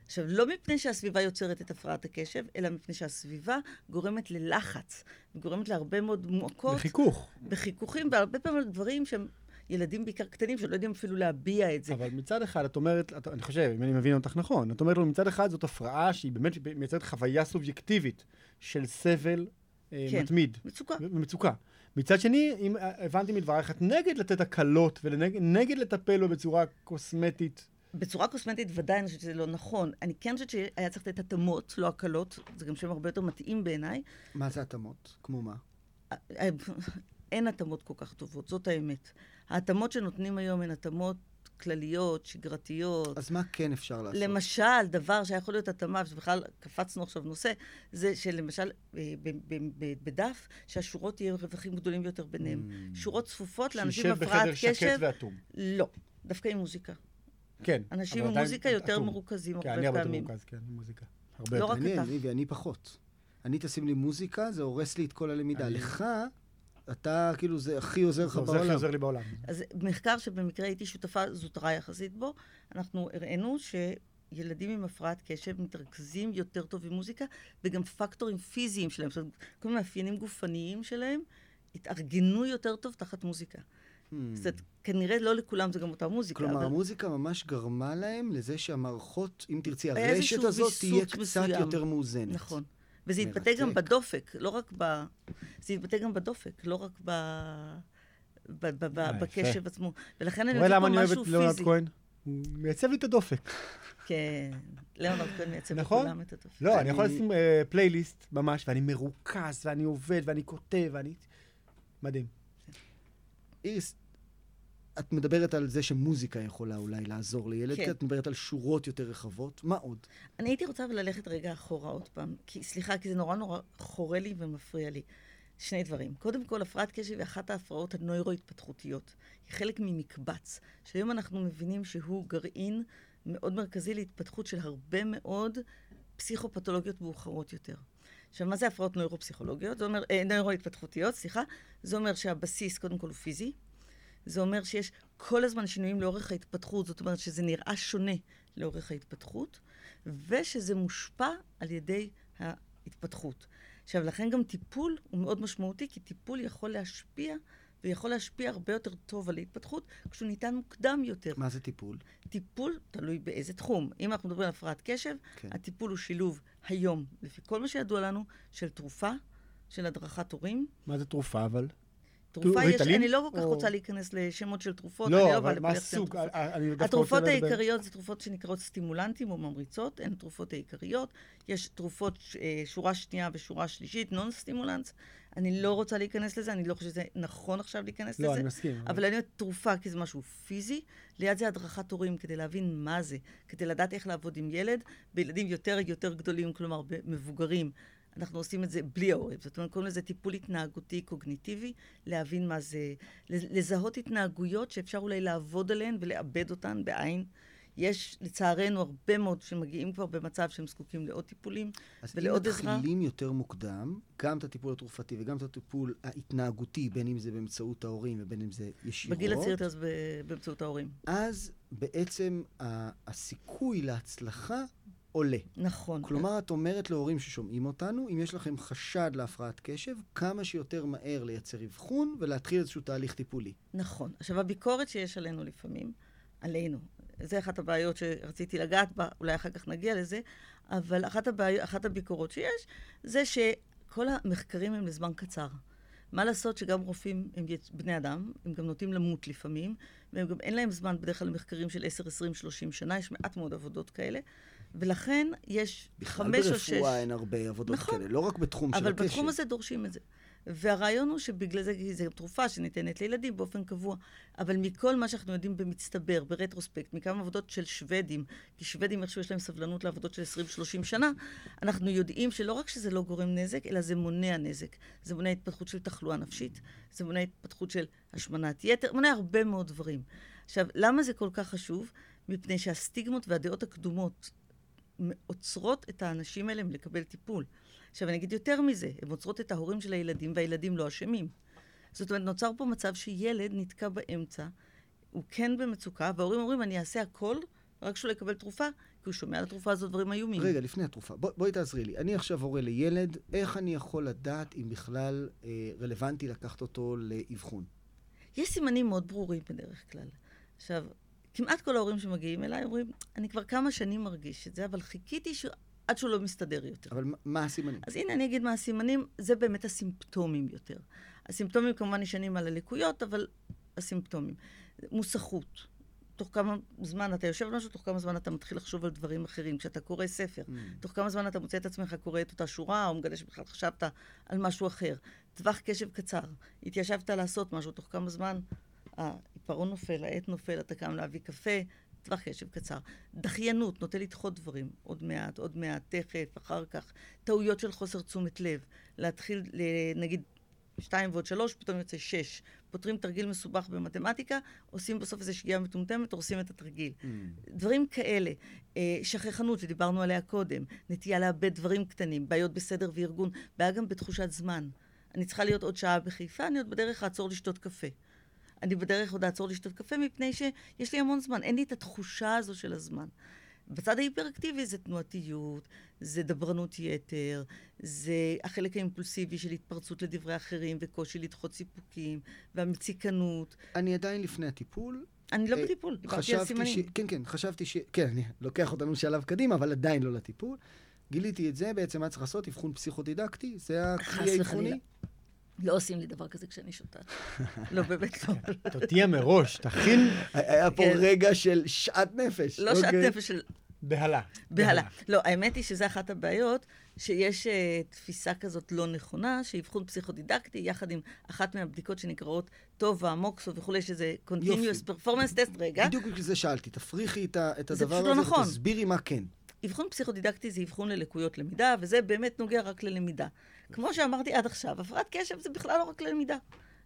Speaker 3: עכשיו, לא מפני שהסביבה יוצרת את הפרעת הקשב, אלא מפני שהסביבה גורמת ללחץ, וגורמת להרבה מאוד מועקות.
Speaker 2: בחיכוך.
Speaker 3: בחיכוכים, והרבה פעמים דברים שהם ילדים בעיקר קטנים שלא יודעים אפילו להביע את זה.
Speaker 2: אבל מצד אחד, את אומרת, את, אני חושב, אם אני מבין אותך נכון, את אומרת לו, מצד אחד זאת הפרעה שהיא באמת מייצרת חוויה סובייקטיבית של סבל אה,
Speaker 3: כן.
Speaker 2: מתמיד.
Speaker 3: מצוקה.
Speaker 2: ומצוקה. מצד שני, אם אה, הבנתי מדברייך, את נגד לתת הקלות ונגד לטפל בו בצורה קוסמטית.
Speaker 3: בצורה קוסמטית ודאי אני חושבת שזה לא נכון. אני כן חושבת שהיה צריך לתת התאמות, לא הקלות. זה גם שם הרבה יותר מתאים בעיניי.
Speaker 1: מה זה התאמות? כמו מה?
Speaker 3: אין התאמות כל כך טובות, זאת האמת. ההתאמות שנותנים היום הן התאמות כלליות, שגרתיות.
Speaker 1: אז מה כן אפשר לעשות?
Speaker 3: למשל, דבר שהיה יכול להיות התאמה, שבכלל קפצנו עכשיו נושא, זה שלמשל אה, בדף, שהשורות יהיו רווחים גדולים ביותר ביניהם.
Speaker 1: Mm.
Speaker 3: שורות צפופות לאנשים עם
Speaker 2: שישב
Speaker 3: הפרעת
Speaker 2: בחדר שקט
Speaker 3: קשב,
Speaker 2: ואטום.
Speaker 3: לא, דווקא עם מוזיקה.
Speaker 2: כן.
Speaker 3: אנשים עם מוזיקה יותר
Speaker 2: אטום.
Speaker 3: מרוכזים
Speaker 2: כן,
Speaker 3: הרבה
Speaker 2: אני הרבה יותר
Speaker 3: פעמים.
Speaker 2: מרוכז, כן, עם מוזיקה. הרבה
Speaker 3: לא
Speaker 2: יותר.
Speaker 3: רק אתה.
Speaker 1: אני ואני פחות. אני תשים לי מוזיקה, זה הורס לי את כל הלמידה.
Speaker 2: אני-
Speaker 1: לך, אתה כאילו, זה הכי עוזר לך
Speaker 2: עוזר- זה
Speaker 1: בעולם.
Speaker 2: עוזר לי בעולם.
Speaker 3: אז מחקר שבמקרה הייתי שותפה זוטרה יחסית בו, אנחנו הראינו שילדים עם הפרעת קשב מתרכזים יותר טוב עם מוזיקה, וגם פקטורים פיזיים שלהם, זאת אומרת, כל מיני מאפיינים גופניים שלהם, התארגנו יותר טוב תחת מוזיקה.
Speaker 1: Hmm.
Speaker 3: זאת אומרת, כנראה לא לכולם זה גם אותה מוזיקה.
Speaker 1: כלומר,
Speaker 3: אבל
Speaker 1: המוזיקה ממש גרמה להם לזה שהמערכות, אם תרצי, הרשת הזאת תהיה קצת
Speaker 3: מסוים.
Speaker 1: יותר מאוזנת.
Speaker 3: נכון. וזה התבטא גם
Speaker 1: מרתק.
Speaker 3: בדופק, לא רק ב... זה התבטא גם בדופק, לא רק ב... ב- ב- ב-
Speaker 2: אה,
Speaker 3: בקשב. עצמו. ולכן אני
Speaker 2: רואה
Speaker 3: מביא
Speaker 2: למה
Speaker 3: פה
Speaker 2: אני אוהב
Speaker 3: משהו
Speaker 2: את ליאונרד
Speaker 3: פיזי.
Speaker 2: כהן? הוא מייצב לי את הדופק.
Speaker 3: כן, ליאונרד כהן מייצב
Speaker 2: נכון?
Speaker 3: לכולם את הדופק.
Speaker 2: לא, אני יכול
Speaker 1: אני-
Speaker 2: לשים אה, פלייליסט ממש, ואני מרוכז, ואני עובד, ואני כותב, ואני... מדהים.
Speaker 1: איריס, את מדברת על זה שמוזיקה יכולה אולי לעזור לילד,
Speaker 3: כן.
Speaker 1: את מדברת על שורות יותר רחבות. מה עוד?
Speaker 3: אני הייתי רוצה ללכת רגע אחורה עוד פעם, כי סליחה, כי זה נורא נורא חורה לי ומפריע לי. שני דברים. קודם כל, הפרעת קשב היא אחת ההפרעות הנוירו-התפתחותיות. היא חלק ממקבץ, שהיום אנחנו מבינים שהוא גרעין מאוד מרכזי להתפתחות של הרבה מאוד פסיכופתולוגיות מאוחרות יותר. עכשיו, מה זה הפרעות נוירו-פסיכולוגיות? זה אומר, אה, נוירו-התפתחותיות, סליחה. זה אומר שהבסיס, קודם כל, הוא פיזי. זה אומר שיש כל הזמן שינויים לאורך ההתפתחות, זאת אומרת שזה נראה שונה לאורך ההתפתחות, ושזה מושפע על ידי ההתפתחות. עכשיו, לכן גם טיפול הוא מאוד משמעותי, כי טיפול יכול להשפיע, ויכול להשפיע הרבה יותר טוב על ההתפתחות, כשהוא ניתן מוקדם יותר.
Speaker 1: מה זה טיפול?
Speaker 3: טיפול תלוי באיזה תחום. אם אנחנו מדברים על הפרעת קשב,
Speaker 1: כן.
Speaker 3: הטיפול הוא שילוב היום, לפי כל מה שידוע לנו, של תרופה, של הדרכת הורים.
Speaker 2: מה זה תרופה, אבל?
Speaker 3: תרופה יש? אני לא כל כך רוצה להיכנס לשמות של תרופות, אני
Speaker 2: לא,
Speaker 3: לא
Speaker 2: אבל מה הסוג? רוצה
Speaker 3: התרופות העיקריות זה תרופות שנקראות סטימולנטים או ממריצות, הן התרופות העיקריות. יש תרופות אה, שורה שנייה ושורה שלישית, נון סטימולנטס. אני לא רוצה להיכנס לזה, אני לא חושבת שזה נכון עכשיו להיכנס
Speaker 2: לא,
Speaker 3: לזה.
Speaker 2: אני מסכים.
Speaker 3: אבל אני אומרת תרופה כי זה משהו פיזי, ליד זה הדרכת הורים כדי להבין מה זה, כדי לדעת איך לעבוד עם ילד, בילדים יותר יותר גדולים, כלומר במבוגרים. אנחנו עושים את זה בלי ההורים. זאת אומרת, קוראים לזה טיפול התנהגותי קוגניטיבי, להבין מה זה, לזהות התנהגויות שאפשר אולי לעבוד עליהן ולעבד אותן בעין. יש, לצערנו, הרבה מאוד שמגיעים כבר במצב שהם זקוקים לעוד טיפולים
Speaker 1: אז אם
Speaker 3: ולעוד עזרה.
Speaker 1: מתחילים יותר מוקדם, גם את הטיפול התרופתי וגם את הטיפול ההתנהגותי, בין אם זה באמצעות ההורים ובין אם זה ישירות,
Speaker 3: בגיל הצעיר יותר זה באמצעות ההורים.
Speaker 1: אז בעצם הסיכוי להצלחה עולה.
Speaker 3: נכון.
Speaker 1: כלומר, את אומרת להורים ששומעים אותנו, אם יש לכם חשד להפרעת קשב, כמה שיותר מהר לייצר אבחון ולהתחיל איזשהו תהליך טיפולי.
Speaker 3: נכון. עכשיו, הביקורת שיש עלינו לפעמים, עלינו, זה אחת הבעיות שרציתי לגעת בה, אולי אחר כך נגיע לזה, אבל אחת, הבעי... אחת הביקורות שיש, זה שכל המחקרים הם לזמן קצר. מה לעשות שגם רופאים הם בני אדם, הם גם נוטים למות לפעמים, והם גם אין להם זמן בדרך כלל למחקרים של 10, 20, 30 שנה, יש מעט מאוד עבודות כאלה, ולכן יש
Speaker 1: בכלל
Speaker 3: חמש או שש...
Speaker 1: ברפואה אין הרבה עבודות
Speaker 3: נכון.
Speaker 1: כאלה, לא רק בתחום של
Speaker 3: אבל
Speaker 1: הקשב.
Speaker 3: בתחום הזה דורשים את זה. והרעיון הוא שבגלל זה, כי זו תרופה שניתנת לילדים באופן קבוע. אבל מכל מה שאנחנו יודעים במצטבר, ברטרוספקט, מכמה עבודות של שוודים, כי שוודים איכשהו יש להם סבלנות לעבודות של 20-30 שנה, אנחנו יודעים שלא רק שזה לא גורם נזק, אלא זה מונע נזק. זה מונע התפתחות של תחלואה נפשית, זה מונע התפתחות של השמנת יתר, מונע הרבה מאוד דברים. עכשיו, למה זה כל כך חשוב? מפני שהסטיגמות והדעות הקדומות עוצרות את האנשים האלה מלקבל טיפול. עכשיו, אני אגיד יותר מזה, הן עוצרות את ההורים של הילדים, והילדים לא אשמים. זאת אומרת, נוצר פה מצב שילד נתקע באמצע, הוא כן במצוקה, וההורים אומרים, אני אעשה הכל, רק שהוא יקבל תרופה, כי הוא שומע על התרופה הזאת דברים איומים.
Speaker 1: רגע, לפני התרופה, בוא, בואי תעזרי לי. אני עכשיו הורה לילד, איך אני יכול לדעת אם בכלל אה, רלוונטי לקחת אותו לאבחון?
Speaker 3: יש סימנים מאוד ברורים בדרך כלל. עכשיו, כמעט כל ההורים שמגיעים אליי אומרים, אני כבר כמה שנים מרגיש את זה, אבל חיכיתי ש... עד שהוא לא מסתדר יותר.
Speaker 1: אבל מה הסימנים?
Speaker 3: אז הנה, אני אגיד מה הסימנים, זה באמת הסימפטומים יותר. הסימפטומים כמובן נשענים על הלקויות, אבל הסימפטומים. מוסכות. תוך כמה זמן אתה יושב על משהו, תוך כמה זמן אתה מתחיל לחשוב על דברים אחרים. כשאתה קורא ספר, mm. תוך כמה זמן אתה מוצא את עצמך קורא את אותה שורה, או מגלה שבכלל חשבת על משהו אחר. טווח קשב קצר. התיישבת לעשות משהו, תוך כמה זמן העיפרון נופל, העט נופל, אתה קם להביא קפה, טווח קשב קצר. דחיינות, נוטה לדחות דברים. עוד מעט, עוד מעט, תכף, אחר כך. טעויות של חוסר תשומת לב. להתחיל, נגיד, שתיים ועוד שלוש, פתאום יוצא שש. פותרים תרגיל מסובך במתמטיקה, עושים בסוף איזו שגיאה מטומטמת, הורסים את התרגיל. Mm. דברים כאלה. אה, שכחנות, שדיברנו עליה קודם. נטייה לאבד דברים קטנים, בעיות בסדר וארגון, בעיה גם בתחושת זמן. אני צריכה להיות עוד שעה בחיפה, אני עוד בדרך לעצור לשתות קפה. אני בדרך עוד אעצור לשתות קפה, מפני שיש לי המון זמן. אין לי את התחושה הזו של הזמן. בצד ההיפראקטיבי זה תנועתיות, זה דברנות יתר, זה החלק האימפולסיבי של התפרצות לדברי אחרים וקושי לדחות סיפוקים, והמציקנות.
Speaker 1: אני עדיין לפני הטיפול.
Speaker 3: אני לא אה, בטיפול, דיברתי על סימנים. ש...
Speaker 1: כן, כן, חשבתי ש... כן, אני לוקח אותנו שלב קדימה, אבל עדיין לא לטיפול. גיליתי את זה, בעצם מה צריך לעשות? אבחון פסיכודידקטי? זה הכלי האבחוני?
Speaker 3: לא עושים לי דבר כזה כשאני שותה. לא, באמת לא.
Speaker 2: תודיע מראש, תכין.
Speaker 1: היה פה כן. רגע של שאט נפש.
Speaker 3: לא שאט אוקיי. נפש של...
Speaker 2: בהלה.
Speaker 3: בהלה. לא, האמת היא שזו אחת הבעיות, שיש uh, תפיסה כזאת לא נכונה, שאבחון פסיכודידקטי, יחד עם אחת מהבדיקות שנקראות טובה, מוקסו וכולי, שזה Continuous Performance Test, רגע.
Speaker 1: בדיוק בגלל זה שאלתי, תפריכי את הדבר הזה, זה פשוט לא נכון. תסבירי מה כן.
Speaker 3: אבחון פסיכודידקטי זה אבחון ללקויות למידה, וזה באמת נוגע רק ללמידה. כמו שאמרתי עד עכשיו, הפרעת קשב זה בכלל לא רק ללמידה.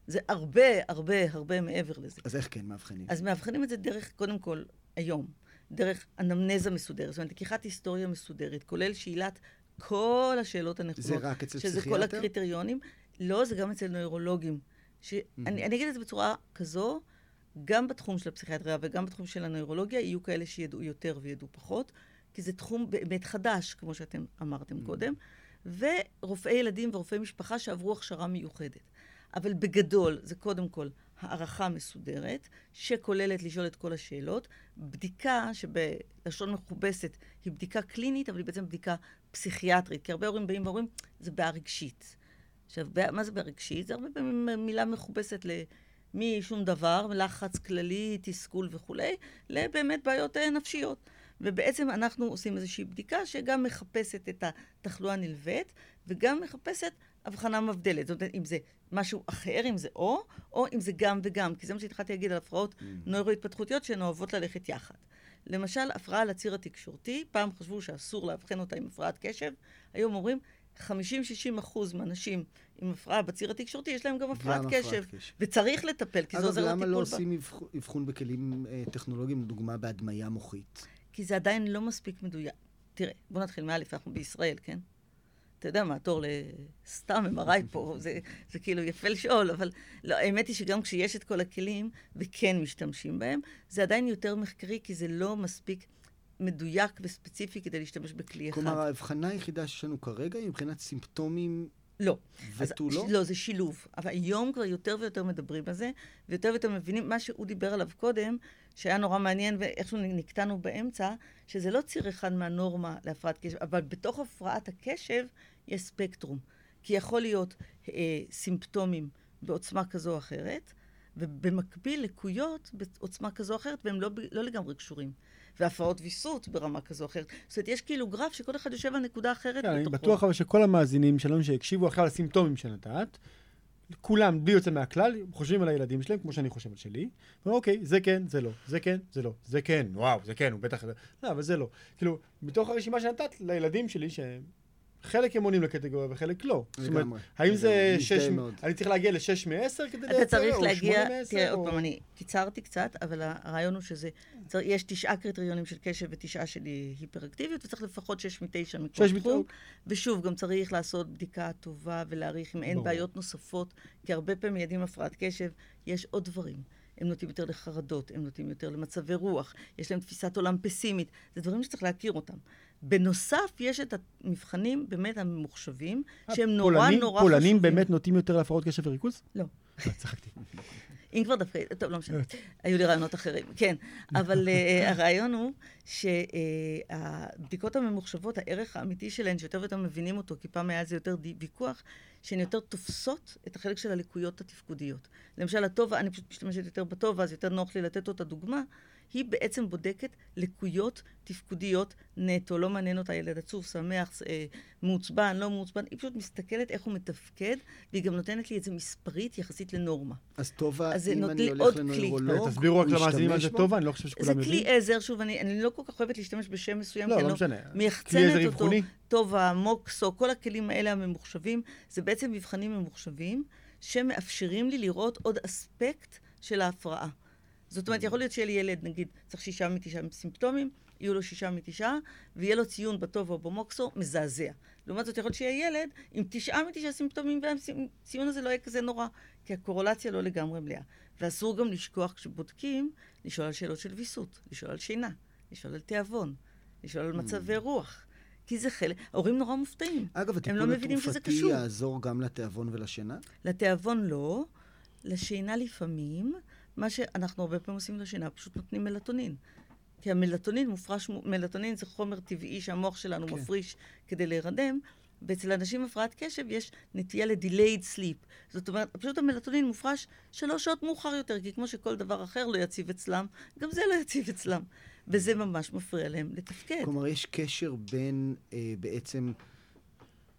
Speaker 3: זה הרבה, הרבה, הרבה מעבר לזה.
Speaker 1: אז איך כן מאבחנים?
Speaker 3: אז מאבחנים את זה דרך, קודם כל, היום, דרך אנמנזה מסודרת, זאת אומרת, לקיחת היסטוריה מסודרת, כולל שאלת כל השאלות הנכונות.
Speaker 1: זה רק אצל
Speaker 3: פסיכיאטר? שזה כל הקריטריונים. לא, זה גם אצל נוירולוגים. ש... Mm-hmm. אני, אני אגיד את זה בצורה כזו, גם בתחום של הפסיכיאטריה וגם בתחום של הנוירולוגיה, יהיו כאלה שידעו יותר וידעו פחות, כי זה תחום באמת חדש, כמו שאתם אמרתם mm-hmm. קודם. ורופאי ילדים ורופאי משפחה שעברו הכשרה מיוחדת. אבל בגדול, זה קודם כל הערכה מסודרת, שכוללת לשאול את כל השאלות, בדיקה שבלשון מכובסת היא בדיקה קלינית, אבל היא בעצם בדיקה פסיכיאטרית, כי הרבה הורים באים ואומרים, זה בעיה רגשית. עכשיו, מה זה בעיה רגשית? זה הרבה פעמים מילה מכובסת ל... משום דבר, לחץ כללי, תסכול וכולי, לבאמת בעיות אה, נפשיות. ובעצם אנחנו עושים איזושהי בדיקה שגם מחפשת את התחלואה הנלווית, וגם מחפשת הבחנה מבדלת. זאת אומרת, אם זה משהו אחר, אם זה או, או אם זה גם וגם. כי זה מה שהתחלתי להגיד על הפרעות mm. נוירו-התפתחותיות שהן אוהבות ללכת יחד. למשל, הפרעה על הציר התקשורתי, פעם חשבו שאסור לאבחן אותה עם הפרעת קשב, היום אומרים, 50-60 אחוז מהאנשים עם הפרעה בציר התקשורתי, יש להם גם הפרעת קשב. קשב. וצריך לטפל, כי זה עוזר לטיפול.
Speaker 1: אגב, למה לא עושים אבחון בכלים אה, טכנולוגיים, לדוגמה בהדמיה מוחית?
Speaker 3: כי זה עדיין לא מספיק מדויק. תראה, בוא נתחיל מאלף, אנחנו בישראל, כן? אתה יודע מה, התור לסתם MRI פה, זה, זה כאילו יפה לשאול, אבל לא, האמת היא שגם כשיש את כל הכלים וכן משתמשים בהם, זה עדיין יותר מחקרי, כי זה לא מספיק מדויק וספציפי כדי להשתמש בכלי
Speaker 1: אחד. כלומר, ההבחנה היחידה שיש לנו כרגע היא מבחינת סימפטומים
Speaker 3: לא.
Speaker 1: ותו לא?
Speaker 3: לא, זה שילוב. אבל היום כבר יותר ויותר מדברים על זה, ויותר ויותר מבינים, מה שהוא דיבר עליו קודם, שהיה נורא מעניין ואיכשהו נקטענו באמצע, שזה לא ציר אחד מהנורמה להפרעת קשב, אבל בתוך הפרעת הקשב יש ספקטרום. כי יכול להיות אה, סימפטומים בעוצמה כזו או אחרת, ובמקביל לקויות בעוצמה כזו או אחרת, והם לא, לא לגמרי קשורים. והפרעות ויסות ברמה כזו או אחרת. זאת אומרת, יש כאילו גרף שכל אחד יושב על נקודה אחרת
Speaker 2: כן, אני בטוח אבל שכל המאזינים שלנו שהקשיבו עכשיו לסימפטומים שנתת, כולם, בלי יוצא מהכלל, חושבים על הילדים שלהם, כמו שאני חושב על שלי. אוקיי, זה כן, זה לא, זה כן, זה לא, זה כן, וואו, זה כן, הוא בטח... לא, אבל זה לא. כאילו, מתוך הרשימה שנתת לילדים שלי, שהם חלק הם עונים לקטגוריה וחלק לא. זאת אומרת, האם זה שש... אני צריך להגיע לשש מעשר כדי
Speaker 3: לייצר, אתה צריך להגיע, תראה, עוד פעם, אני קיצרתי קצת, אבל הרעיון הוא שזה, יש תשעה קריטריונים של קשב ותשעה של היפראקטיביות, וצריך לפחות שש מתשע מכל תחום. ושוב, גם צריך לעשות בדיקה טובה ולהעריך אם אין בעיות נוספות, כי הרבה פעמים ילדים עם הפרעת קשב, יש עוד דברים. הם נוטים יותר לחרדות, הם נוטים יותר למצבי רוח, יש להם תפיסת עולם פסימית. זה דברים שצריך להכיר אותם. בנוסף, יש את המבחנים באמת הממוחשבים, שהם נורא פולנים, נורא
Speaker 2: פולנים חשובים. פולנים באמת נוטים יותר להפרעות קשב וריכוז?
Speaker 3: לא.
Speaker 2: לא, צחקתי.
Speaker 3: אם כבר דווקא, טוב, לא משנה, היו לי רעיונות אחרים, כן. אבל uh, הרעיון הוא שהבדיקות הממוחשבות, הערך האמיתי שלהן, שיותר ויותר מבינים אותו, כי פעם היה זה יותר ויכוח, שהן יותר תופסות את החלק של הלקויות התפקודיות. למשל, הטובה, אני פשוט משתמשת יותר בטובה, אז יותר נוח לי לתת אותה דוגמה. היא בעצם בודקת לקויות תפקודיות נטו. לא מעניין אותה ילד עצוב, שמח, אה, מעוצבן, לא מעוצבן. היא פשוט מסתכלת איך הוא מתפקד, והיא גם נותנת לי איזה מספרית יחסית לנורמה.
Speaker 1: אז טובה,
Speaker 3: אז זה
Speaker 1: אם אני הולך
Speaker 3: עוד
Speaker 1: לנוירולוג,
Speaker 2: תסבירו רק למאזינים מה זה? טובה, אני לא חושב שכולם
Speaker 3: זה
Speaker 2: מבינים.
Speaker 3: כלי עזר, שוב, אני, אני לא כל כך אוהבת להשתמש בשם מסוים,
Speaker 2: לא,
Speaker 3: כי
Speaker 2: לא
Speaker 3: אני
Speaker 2: משנה.
Speaker 3: לא
Speaker 2: כלי עזר
Speaker 3: מייחצנת אותו. טובה, מוקסו, כל הכלים האלה הממוחשבים, זה בעצם מבחנים ממוחשבים, שמאפשרים לי לראות עוד אספקט של ההפרעה. זאת אומרת, יכול להיות שיהיה לי ילד, נגיד, צריך שישה מתשעה סימפטומים, יהיו לו שישה מתשעה, ויהיה לו ציון בטובה או במוקסו מזעזע. לעומת זאת, יכול להיות שיהיה ילד עם תשעה מתשעה סימפטומים, והציון הזה לא יהיה כזה נורא, כי הקורולציה לא לגמרי מלאה. ואסור גם לשכוח, כשבודקים, לשאול על שאלות של ויסות, לשאול על שינה, לשאול על תיאבון, לשאול על מצבי רוח. כי זה חלק, ההורים נורא מופתעים.
Speaker 1: אגב,
Speaker 3: לא
Speaker 1: הטיפול
Speaker 3: שזה
Speaker 1: התרופתי. יעזור גם לתיאבון ולשינה?
Speaker 3: לתיאבון לא, לשינה לפעמים, מה שאנחנו הרבה פעמים עושים לשינה, פשוט נותנים מלטונין. כי המלטונין מופרש, מלטונין זה חומר טבעי שהמוח שלנו
Speaker 1: כן.
Speaker 3: מפריש כדי להירדם, ואצל אנשים עם הפרעת קשב יש נטייה ל-delayed sleep. זאת אומרת, פשוט המלטונין מופרש שלוש שעות מאוחר יותר, כי כמו שכל דבר אחר לא יציב אצלם, גם זה לא יציב אצלם. וזה ממש מפריע להם לתפקד.
Speaker 1: כלומר, יש קשר בין אה, בעצם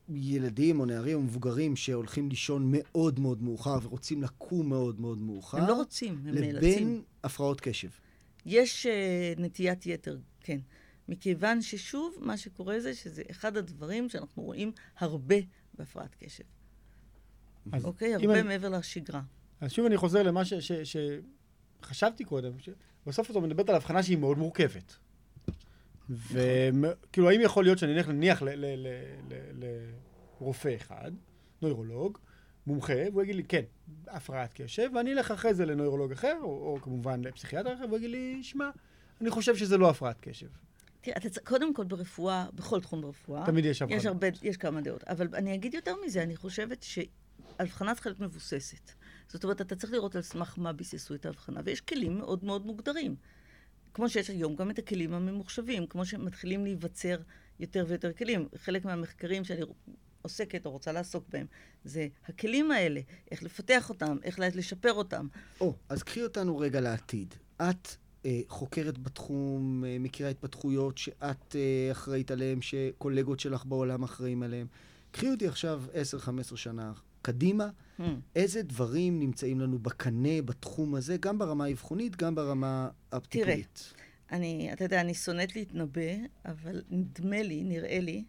Speaker 1: ילדים או נערים או מבוגרים שהולכים לישון מאוד מאוד מאוחר ורוצים לקום מאוד מאוד מאוחר,
Speaker 3: הם לא רוצים, הם נאלצים.
Speaker 1: לבין הפרעות קשב.
Speaker 3: יש uh, נטיית יתר, כן. מכיוון ששוב, מה שקורה זה שזה אחד הדברים שאנחנו רואים הרבה בהפרעת קשב.
Speaker 2: אז
Speaker 3: אוקיי? הרבה
Speaker 2: אני-
Speaker 3: מעבר לשגרה.
Speaker 2: אז שוב אני חוזר למה ש- ש- שחשבתי קודם, בסוף את מדברת על הבחנה שהיא מאוד מורכבת. וכאילו, האם יכול להיות שאני אלך נניח לרופא אחד, נוירולוג, מומחה, והוא יגיד לי, כן, הפרעת קשב, ואני אלך אחרי זה לנוירולוג אחר, או, או כמובן לפסיכיאטר אחר, והוא יגיד לי, שמע, אני חושב שזה לא הפרעת קשב.
Speaker 3: תראה, אתה, צ- קודם כל ברפואה, בכל תחום ברפואה,
Speaker 2: תמיד יש הבחנה.
Speaker 3: יש הרבה, יש כמה דעות. אבל אני אגיד יותר מזה, אני חושבת שהבחנה צריכה להיות מבוססת. זאת אומרת, אתה צריך לראות על סמך מה ביססו את ההבחנה, ויש כלים מאוד מאוד מוגדרים. כמו שיש היום גם את הכלים הממוחשבים, כמו שמתחילים להיווצר יותר ויותר כלים. חלק מהמחקרים שאני עוסקת או רוצה לעסוק בהם, זה הכלים האלה, איך לפתח אותם, איך לשפר אותם.
Speaker 1: או, אז קחי אותנו רגע לעתיד. את אה, חוקרת בתחום, אה, מכירה התפתחויות שאת אה, אחראית עליהן, שקולגות שלך בעולם אחראים עליהן. קחי אותי עכשיו 10-15 שנה קדימה,
Speaker 3: Hmm.
Speaker 1: איזה דברים נמצאים לנו בקנה בתחום הזה, גם ברמה האבחונית, גם ברמה הטיפולית?
Speaker 3: אני, אתה יודע, אני שונאת להתנבא, אבל נדמה לי, נראה לי,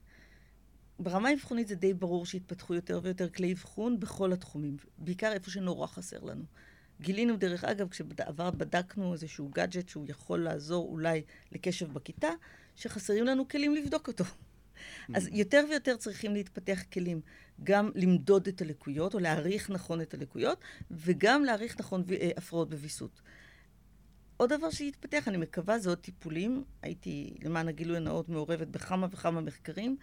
Speaker 3: ברמה האבחונית זה די ברור שהתפתחו יותר ויותר כלי אבחון בכל התחומים, בעיקר איפה שנורא חסר לנו. גילינו, דרך אגב, כשבעבר בדקנו איזשהו גאדג'ט שהוא יכול לעזור אולי לקשב בכיתה, שחסרים לנו כלים לבדוק אותו. אז יותר ויותר צריכים להתפתח כלים, גם למדוד את הלקויות, או להעריך נכון את הלקויות, וגם להעריך נכון אה, הפרעות בוויסות. עוד דבר שהתפתח, אני מקווה, זה עוד טיפולים. הייתי, למען הגילוי הנאות, מעורבת בכמה וכמה מחקרים,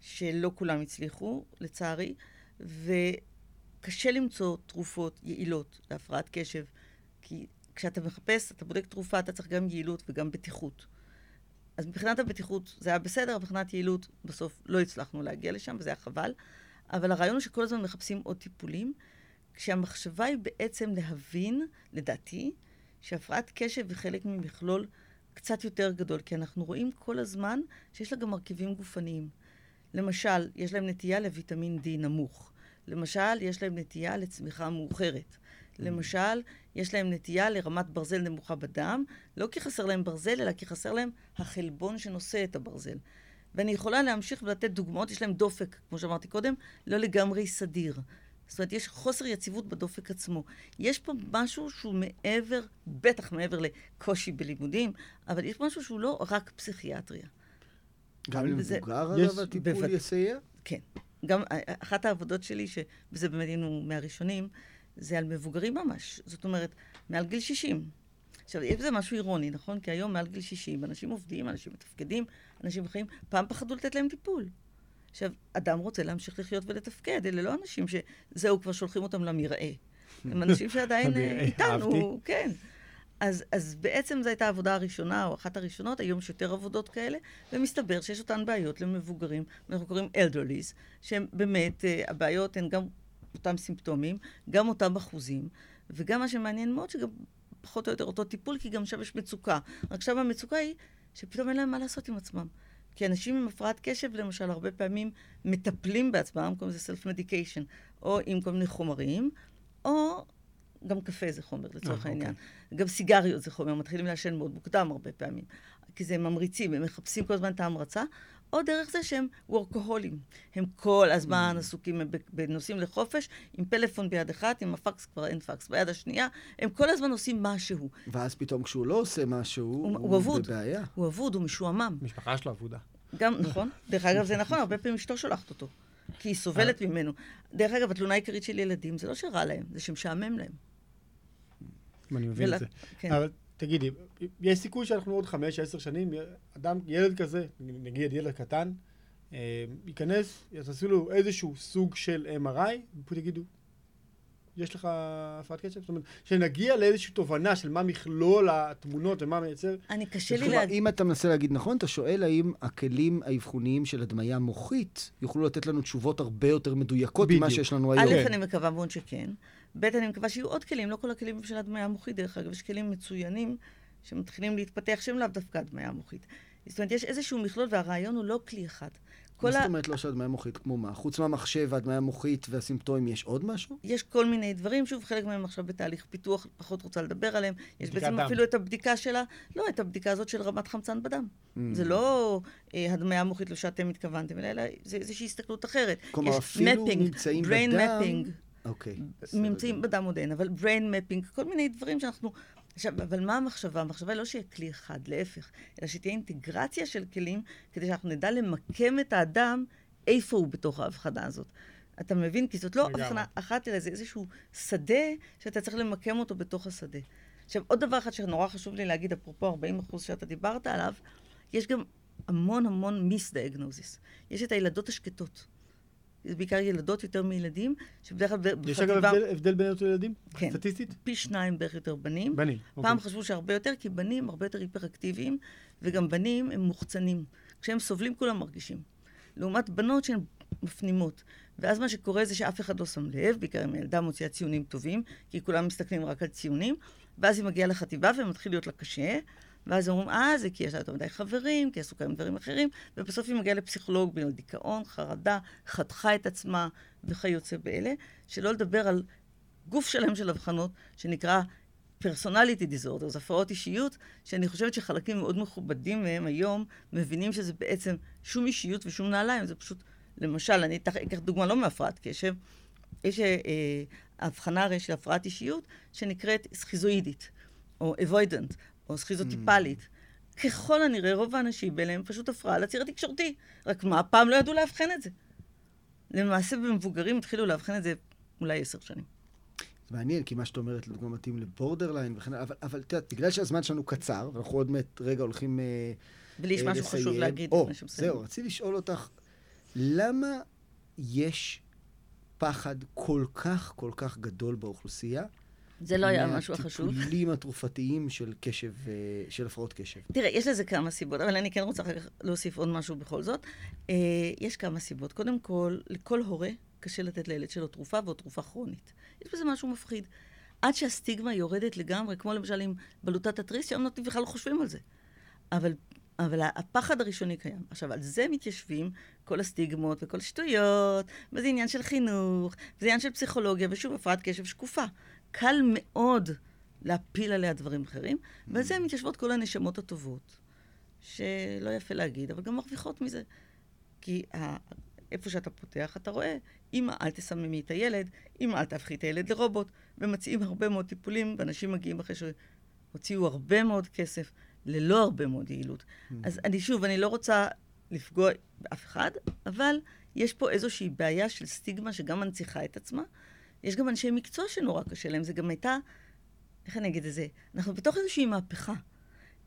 Speaker 3: שלא כולם הצליחו, לצערי, וקשה למצוא תרופות יעילות להפרעת קשב, כי כשאתה מחפש, אתה בודק תרופה, אתה צריך גם יעילות וגם בטיחות. אז מבחינת הבטיחות זה היה בסדר, מבחינת יעילות בסוף לא הצלחנו להגיע לשם, וזה היה חבל. אבל הרעיון הוא שכל הזמן מחפשים עוד טיפולים, כשהמחשבה היא בעצם להבין, לדעתי, שהפרעת קשב היא חלק ממכלול קצת יותר גדול, כי אנחנו רואים כל הזמן שיש לה גם מרכיבים גופניים. למשל, יש להם נטייה לוויטמין D נמוך. למשל, יש להם נטייה לצמיחה מאוחרת. למשל, יש להם נטייה לרמת ברזל נמוכה בדם, לא כי חסר להם ברזל, אלא כי חסר להם החלבון שנושא את הברזל. ואני יכולה להמשיך ולתת דוגמאות, יש להם דופק, כמו שאמרתי קודם, לא לגמרי סדיר. זאת אומרת, יש חוסר יציבות בדופק עצמו. יש פה משהו שהוא מעבר, בטח מעבר לקושי בלימודים, אבל יש משהו שהוא לא רק פסיכיאטריה.
Speaker 1: גם למבוגר,
Speaker 2: יש-
Speaker 1: אגב, הטיפול. יסייע?
Speaker 3: כן. גם אה, אחת העבודות שלי, שבזה באמת היינו מהראשונים, זה על מבוגרים ממש. זאת אומרת, מעל גיל 60. עכשיו, יש בזה משהו אירוני, נכון? כי היום מעל גיל 60, אנשים עובדים, אנשים מתפקדים, אנשים בחיים, פעם פחדו לתת להם טיפול. עכשיו, אדם רוצה להמשיך לחיות ולתפקד, אלה לא אנשים שזהו, כבר שולחים אותם למרעה. הם אנשים שעדיין אה, איתנו. כן. אז, אז בעצם זו הייתה העבודה הראשונה, או אחת הראשונות, היום יש יותר עבודות כאלה, ומסתבר שיש אותן בעיות למבוגרים, אנחנו קוראים elderlies, שהם באמת, אה, הבעיות הן גם אותם סימפטומים, גם אותם אחוזים, וגם מה שמעניין מאוד, שגם פחות או יותר אותו טיפול, כי גם שם יש מצוקה. רק שם המצוקה היא שפתאום אין להם מה לעשות עם עצמם. כי אנשים עם הפרעת קשב, למשל, הרבה פעמים מטפלים בעצמם, קוראים לזה self-medication, או עם כל מיני חומרים, או גם קפה זה חומר, לצורך
Speaker 2: אה,
Speaker 3: העניין.
Speaker 2: אוקיי.
Speaker 3: גם סיגריות זה חומר, מתחילים לעשן מאוד מוקדם הרבה פעמים. כי זה ממריצים, הם מחפשים כל הזמן את ההמרצה, או דרך זה שהם וורקוהולים. הם כל הזמן
Speaker 2: Mm.
Speaker 3: עסוקים הם ב- בנוסעים לחופש, עם פלאפון ביד אחת, עם הפקס כבר אין פקס ביד השנייה, הם כל הזמן עושים משהו.
Speaker 1: ואז פתאום כשהוא לא עושה משהו,
Speaker 3: הוא-
Speaker 1: הוא,
Speaker 3: הוא.
Speaker 1: בבעיה.
Speaker 3: הוא אבוד, הוא משועמם.
Speaker 2: המשפחה שלו אבודה.
Speaker 3: גם, נכון. דרך אגב, זה נכון, הרבה פעמים אשתו שולחת אותו. כי היא סובלת ממנו. דרך אגב, התלונה העיקרית של ילדים זה לא שרע להם, זה שמשעמם להם.
Speaker 2: אני מבין את זה.
Speaker 3: כן.
Speaker 2: תגידי, יש סיכוי שאנחנו עוד חמש, עשר שנים, אדם, ילד כזה, נגיד ילד קטן, אה, ייכנס, יעשו לו איזשהו סוג של MRI, ופשוט יגידו, יש לך הפרעת קשב? זאת אומרת, שנגיע לאיזושהי תובנה של מה מכלול התמונות ומה מייצר.
Speaker 3: אני, קשה לי להגיד...
Speaker 1: אם אתה מנסה להגיד נכון, אתה שואל האם הכלים האבחוניים של הדמיה מוחית יוכלו לתת לנו תשובות הרבה יותר מדויקות ממה. שיש לנו היום.
Speaker 3: א'. אני מקווה מאוד שכן. ב', אני מקווה שיהיו עוד כלים, לא כל הכלים של הדמיה המוחית, דרך אגב, יש כלים מצוינים שמתחילים להתפתח, שהם לאו דווקא הדמיה המוחית. זאת אומרת, יש איזשהו מכלול, והרעיון הוא לא כלי אחד. כל
Speaker 1: מה זאת. אומרת לא שהדמיה מוחית כמו מה? חוץ מהמחשב והדמיה מוחית והסימפטומים, יש עוד משהו?
Speaker 3: יש כל מיני דברים, שוב, חלק מהם עכשיו בתהליך פיתוח, פחות רוצה לדבר עליהם. יש בעצם
Speaker 2: דם.
Speaker 3: אפילו את הבדיקה שלה, לא, את הבדיקה הזאת של רמת חמצן בדם.
Speaker 1: Mm.
Speaker 3: זה לא אה, הדמיה המוחית לו שאתם התכוונתם אליה, אלא זה איזושהי הסתכלות אחרת.
Speaker 1: כלומר,
Speaker 3: יש
Speaker 1: אפילו
Speaker 3: mapping,
Speaker 1: ממצאים
Speaker 3: brain
Speaker 1: בדם-
Speaker 3: mapping,
Speaker 1: אוקיי. בסדר
Speaker 3: ממצאים. בדם עוד אין, אבל brain mapping, כל מיני דברים שאנחנו... עכשיו, אבל מה המחשבה? המחשבה היא לא שיהיה כלי אחד, להפך, אלא שתהיה אינטגרציה של כלים, כדי שאנחנו נדע למקם את האדם איפה הוא בתוך ההבחנה הזאת. אתה מבין? כי זאת לא. הבחנה אחת, אלא זה איזשהו שדה שאתה צריך למקם אותו בתוך השדה. עכשיו, עוד דבר אחד שנורא חשוב לי להגיד, אפרופו 40 אחוז שאתה דיברת עליו, יש גם המון המון מיסדיאגנוזיס. יש את הילדות השקטות. זה בעיקר ילדות יותר מילדים, שבדרך כלל בחטיבה...
Speaker 2: יש אגב הבדל- הבדל בין ילדים לילדים?
Speaker 3: כן.
Speaker 2: סטטיסטית?
Speaker 3: פי שניים בערך יותר בנים.
Speaker 2: בנים.
Speaker 3: פעם
Speaker 2: אוקיי.
Speaker 3: חשבו שהרבה יותר, כי בנים הרבה יותר היפראקטיביים, וגם בנים הם מוחצנים. כשהם סובלים כולם מרגישים. לעומת בנות שהן מפנימות. ואז מה שקורה זה שאף אחד לא שם לב, בעיקר אם הילדה מוציאה ציונים טובים, כי כולם מסתכלים רק על ציונים, ואז היא מגיעה לחטיבה ומתחיל להיות לה קשה, ואז אומרים, אה, זה כי יש לה יותר מדי חברים, כי עסוקה עם דברים אחרים, ובסוף היא מגיעה לפסיכולוג בגלל דיכאון, חרדה, חתכה את עצמה וכיוצא באלה, שלא לדבר על גוף שלם של אבחנות, שנקרא פרסונליטי דיזורדר, זה הפרעות אישיות, שאני חושבת שחלקים מאוד מכובדים מהם היום מבינים שזה בעצם שום אישיות ושום נעליים, זה פשוט, למשל, אני אקח דוגמה לא מהפרעת קשב, יש אה, אה, הבחנה הרי של הפרעת אישיות שנקראת סכיזואידית, או אבוידנט, או סכיזוטיפלית. ככל הנראה, רוב האנשים האלה הם פשוט הפרעה על הציר התקשורתי. רק מה, פעם לא ידעו לאבחן את זה. למעשה במבוגרים התחילו לאבחן את זה אולי עשר שנים.
Speaker 1: זה מעניין, כי מה שאת אומרת לדוגמה מתאים לבורדרליין וכן הלאה, אבל, אבל את יודעת, בגלל שהזמן שלנו קצר, ואנחנו עוד מעט רגע הולכים אה,
Speaker 3: ולי יש
Speaker 1: אה,
Speaker 3: משהו חשוב
Speaker 1: לסיים.
Speaker 3: להגיד
Speaker 1: או. זהו, רציתי לשאול אותך, למה יש פחד כל כך כל כך גדול באוכלוסייה?
Speaker 3: זה לא היה המשהו החשוב.
Speaker 1: מהטיפולים התרופתיים של קשב, אה, של הפרעות קשב.
Speaker 3: תראה, יש לזה כמה סיבות, אבל אני כן רוצה אחר כך להוסיף עוד משהו בכל זאת. אה, יש כמה סיבות. קודם כל, לכל הורה קשה לתת לילד שלו תרופה, ועוד תרופה כרונית. יש בזה משהו מפחיד. עד שהסטיגמה יורדת לגמרי, כמו למשל עם בלוטת התריס, שהיום נותנים בכלל לא חושבים על זה. אבל, אבל הפחד הראשוני קיים. עכשיו, על זה מתיישבים כל הסטיגמות וכל השטויות, וזה עניין של חינוך, וזה עניין של פסיכולוגיה, ושוב, הפרעת קשב שקופה. קל מאוד להפיל עליה דברים אחרים, ועל זה מתיישבות כל הנשמות הטובות, שלא יפה להגיד, אבל גם מרוויחות מזה. כי ה... איפה שאתה פותח, אתה רואה, אמא, אל תסממי את הילד, אמא, אל תהפכי את הילד לרובוט, ומציעים הרבה מאוד טיפולים, ואנשים מגיעים אחרי שהוציאו הרבה מאוד כסף, ללא הרבה מאוד יעילות. אז אני שוב, אני לא רוצה לפגוע באף אחד, אבל יש פה איזושהי בעיה של סטיגמה שגם מנציחה את עצמה. יש גם אנשי מקצוע שנורא קשה להם, זה גם הייתה, איך אני אגיד את זה? אנחנו בתוך איזושהי מהפכה.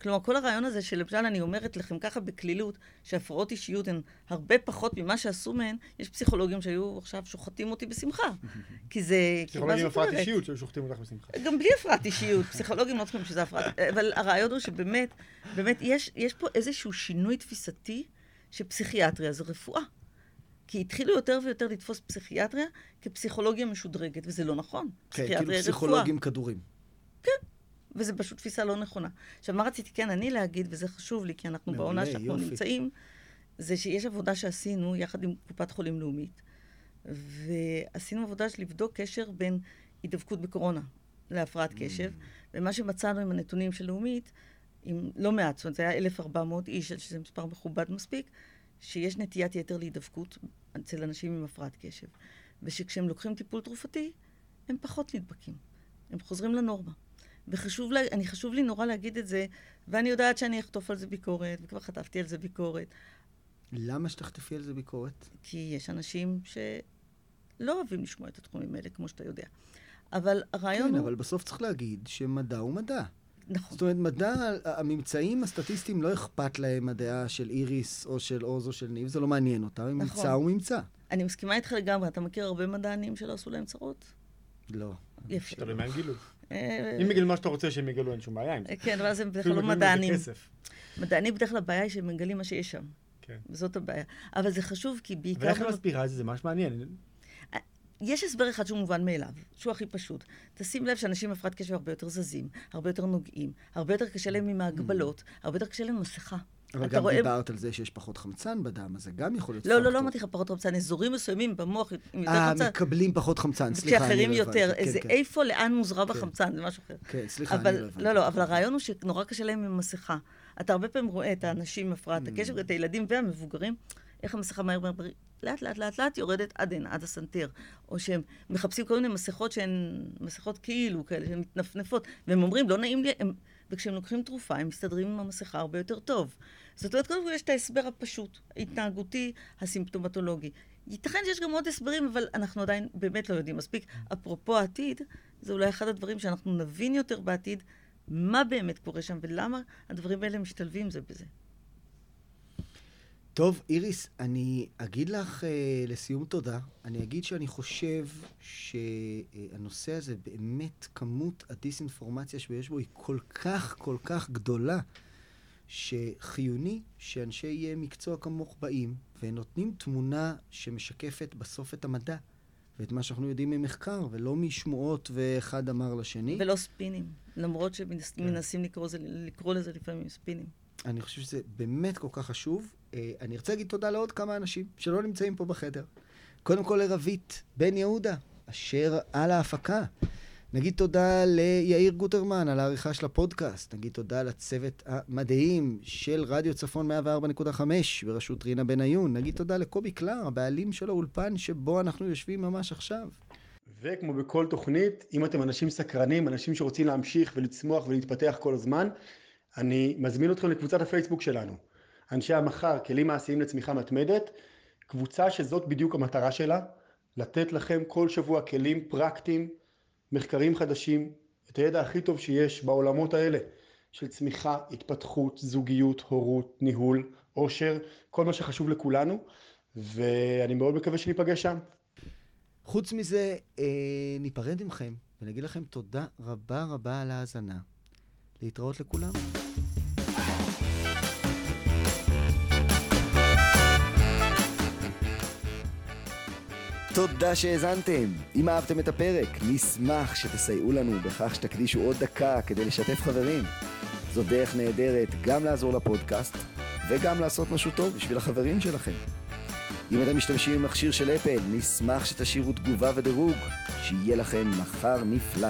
Speaker 3: כלומר, כל הרעיון הזה שלמשל אני אומרת לכם ככה בקלילות, שהפרעות אישיות הן הרבה פחות ממה שעשו מהן, יש פסיכולוגים שהיו עכשיו שוחטים אותי בשמחה. כי זה...
Speaker 2: פסיכולוגים
Speaker 3: זאת
Speaker 2: הפרעת? אישיות שהיו שוחטים אותך בשמחה.
Speaker 3: גם בלי הפרעת אישיות, פסיכולוגים לא צריכים שזה הפרעת... אבל הרעיון הוא שבאמת, באמת, יש, יש פה איזשהו שינוי תפיסתי שפסיכיאטריה זה רפואה. כי התחילו יותר ויותר לתפוס פסיכיאטריה כפסיכולוגיה משודרגת, וזה לא נכון.
Speaker 1: כן, כאילו
Speaker 3: היא רפואה.
Speaker 1: פסיכולוגים כדורים.
Speaker 3: וזו פשוט תפיסה לא נכונה. עכשיו, מה רציתי כן אני להגיד, וזה חשוב לי, כי אנחנו
Speaker 1: מעולה,
Speaker 3: בעונה שאנחנו
Speaker 1: יופי.
Speaker 3: נמצאים, זה שיש עבודה שעשינו יחד עם קופת חולים לאומית, ועשינו עבודה של לבדוק קשר בין הידבקות בקורונה להפרעת קשב, ומה שמצאנו עם הנתונים של לאומית, עם לא מעט, זאת אומרת, זה היה 1,400 איש, שזה מספר מכובד מספיק, שיש נטיית יתר להידבקות אצל אנשים עם הפרעת קשב, ושכשהם לוקחים טיפול תרופתי, הם פחות נדבקים. הם חוזרים לנורמה. וחשוב לי, אני חשוב לי נורא להגיד את זה, ואני יודעת שאני אחטוף על זה ביקורת, וכבר חטפתי על זה ביקורת,
Speaker 1: למה שתחטפי על זה ביקורת?
Speaker 3: כי יש אנשים שלא אוהבים לשמוע את התחומים האלה, כמו שאתה יודע. אבל הרעיון
Speaker 1: כן,
Speaker 3: הוא...
Speaker 1: אבל בסוף צריך להגיד שמדע הוא מדע.
Speaker 3: נכון.
Speaker 1: זאת אומרת, מדע, הממצאים הסטטיסטיים לא אכפת להם הדעה של איריס או של עוז או של ניב, זה לא מעניין אותם,
Speaker 3: נכון.
Speaker 1: ממצא הוא ממצא.
Speaker 3: אני מסכימה איתך לגמרי, אתה מכיר הרבה מדענים שלא עשו להם צרות?
Speaker 1: לא.
Speaker 3: יפה.
Speaker 2: תלוי מה הם גילו.
Speaker 3: אה,
Speaker 2: אם יגלו מה שאתה רוצה שהם יגלו, אין שום בעיה עם זה.
Speaker 3: כן, אבל אז הם בדרך כלל לא מדענים. מדענים בדרך כלל הבעיה היא שהם מגלים מה שיש שם.
Speaker 2: כן.
Speaker 3: וזאת הבעיה. אבל זה חשוב, כי בעיקר...
Speaker 2: ואיך היא מסבירה את זה? זה ממש מעניין.
Speaker 3: יש הסבר אחד שהוא מובן מאליו, שהוא הכי פשוט. תשים לב שאנשים עם הפרעת קשב הרבה יותר זזים, הרבה יותר נוגעים, הרבה יותר קשה להם עם ההגבלות, הרבה יותר קשה להם עם מסכה.
Speaker 1: אבל גם
Speaker 3: רואה-
Speaker 1: דיברת על זה שיש פחות חמצן בדם, אז זה גם יכול להיות
Speaker 3: לא, לא, לא
Speaker 1: פקטור.
Speaker 3: אמרתי לך פחות חמצן, אזורים מסוימים במוח עם יותר
Speaker 1: אה,
Speaker 3: חמצן,
Speaker 1: מקבלים פחות חמצן, סליחה, אני לא הבנתי.
Speaker 3: יותר.
Speaker 1: כן,
Speaker 3: איזה
Speaker 1: כן.
Speaker 3: איפה, לאן מוזרם החמצן, זה משהו אחר.
Speaker 1: כן, סליחה, אני
Speaker 3: אבל,
Speaker 1: לא הבנתי.
Speaker 3: לא, לא, אבל הרעיון הוא שנורא קשה להם עם מסכה. אתה הרבה פעמים רואה את האנשים עם הפרעת
Speaker 1: Mm.
Speaker 3: הקשב, את הילדים והמבוגרים, איך המסכה מהר, מהר, לאט לאט לאט לאט יורדת עד הנה, עד הסנטר. או שהם מחפשים כל מיני מסכות שהן מסכות כאילו כאלה, שהן מתנפנפות, והם אומרים, לא נעים לי, הם... וכשהם לוקחים תרופה, הם מסתדרים עם המסכה הרבה יותר טוב. זאת אומרת, קודם כל יש את ההסבר הפשוט, ההתנהגותי, הסימפטומטולוגי. ייתכן שיש גם עוד הסברים, אבל אנחנו עדיין באמת לא יודעים מספיק. אפרופו העתיד, זה אולי אחד הדברים שאנחנו נבין יותר בעתיד, מה באמת קורה שם ולמה הדברים האלה משתלבים זה בזה.
Speaker 1: טוב, איריס, אני אגיד לך אה, לסיום תודה. אני אגיד שאני חושב שהנושא הזה, באמת, כמות הדיסאינפורמציה שיש בו היא כל כך, כל כך גדולה, שחיוני שאנשי אה, מקצוע כמוך באים ונותנים תמונה שמשקפת בסוף את המדע ואת מה שאנחנו יודעים ממחקר, ולא משמועות ואחד אמר לשני.
Speaker 3: ולא ספינים, למרות שמנסים לקרוא, זה, לקרוא לזה לפעמים ספינים.
Speaker 1: אני חושב שזה באמת כל כך חשוב. אה, אני רוצה להגיד תודה לעוד כמה אנשים שלא נמצאים פה בחדר. קודם כל לרבית בן יהודה, אשר על ההפקה. נגיד תודה ליאיר גוטרמן על העריכה של הפודקאסט. נגיד תודה לצוות המדהים של רדיו צפון 104.5 בראשות רינה בניון. נגיד תודה לקובי קלר, הבעלים של האולפן שבו אנחנו יושבים ממש עכשיו.
Speaker 2: וכמו בכל תוכנית, אם אתם אנשים סקרנים, אנשים שרוצים להמשיך ולצמוח ולהתפתח כל הזמן, אני מזמין אתכם לקבוצת הפייסבוק שלנו. אנשי המחר, כלים מעשיים לצמיחה מתמדת, קבוצה שזאת בדיוק המטרה שלה, לתת לכם כל שבוע כלים פרקטיים, מחקרים חדשים, את הידע הכי טוב שיש בעולמות האלה של צמיחה, התפתחות, זוגיות, הורות, ניהול, עושר, כל מה שחשוב לכולנו, ואני מאוד מקווה שניפגש שם.
Speaker 1: חוץ מזה, אה, ניפרד מכם ונגיד לכם תודה רבה רבה על ההאזנה. להתראות לכולם. תודה שהאזנתם. אם אהבתם את הפרק, נשמח שתסייעו לנו בכך שתקדישו עוד דקה כדי לשתף חברים. זו דרך נהדרת גם לעזור לפודקאסט וגם לעשות משהו טוב בשביל החברים שלכם. אם אתם משתמשים במכשיר של אפל, נשמח שתשאירו תגובה ודירוג. שיהיה לכם מחר נפלא.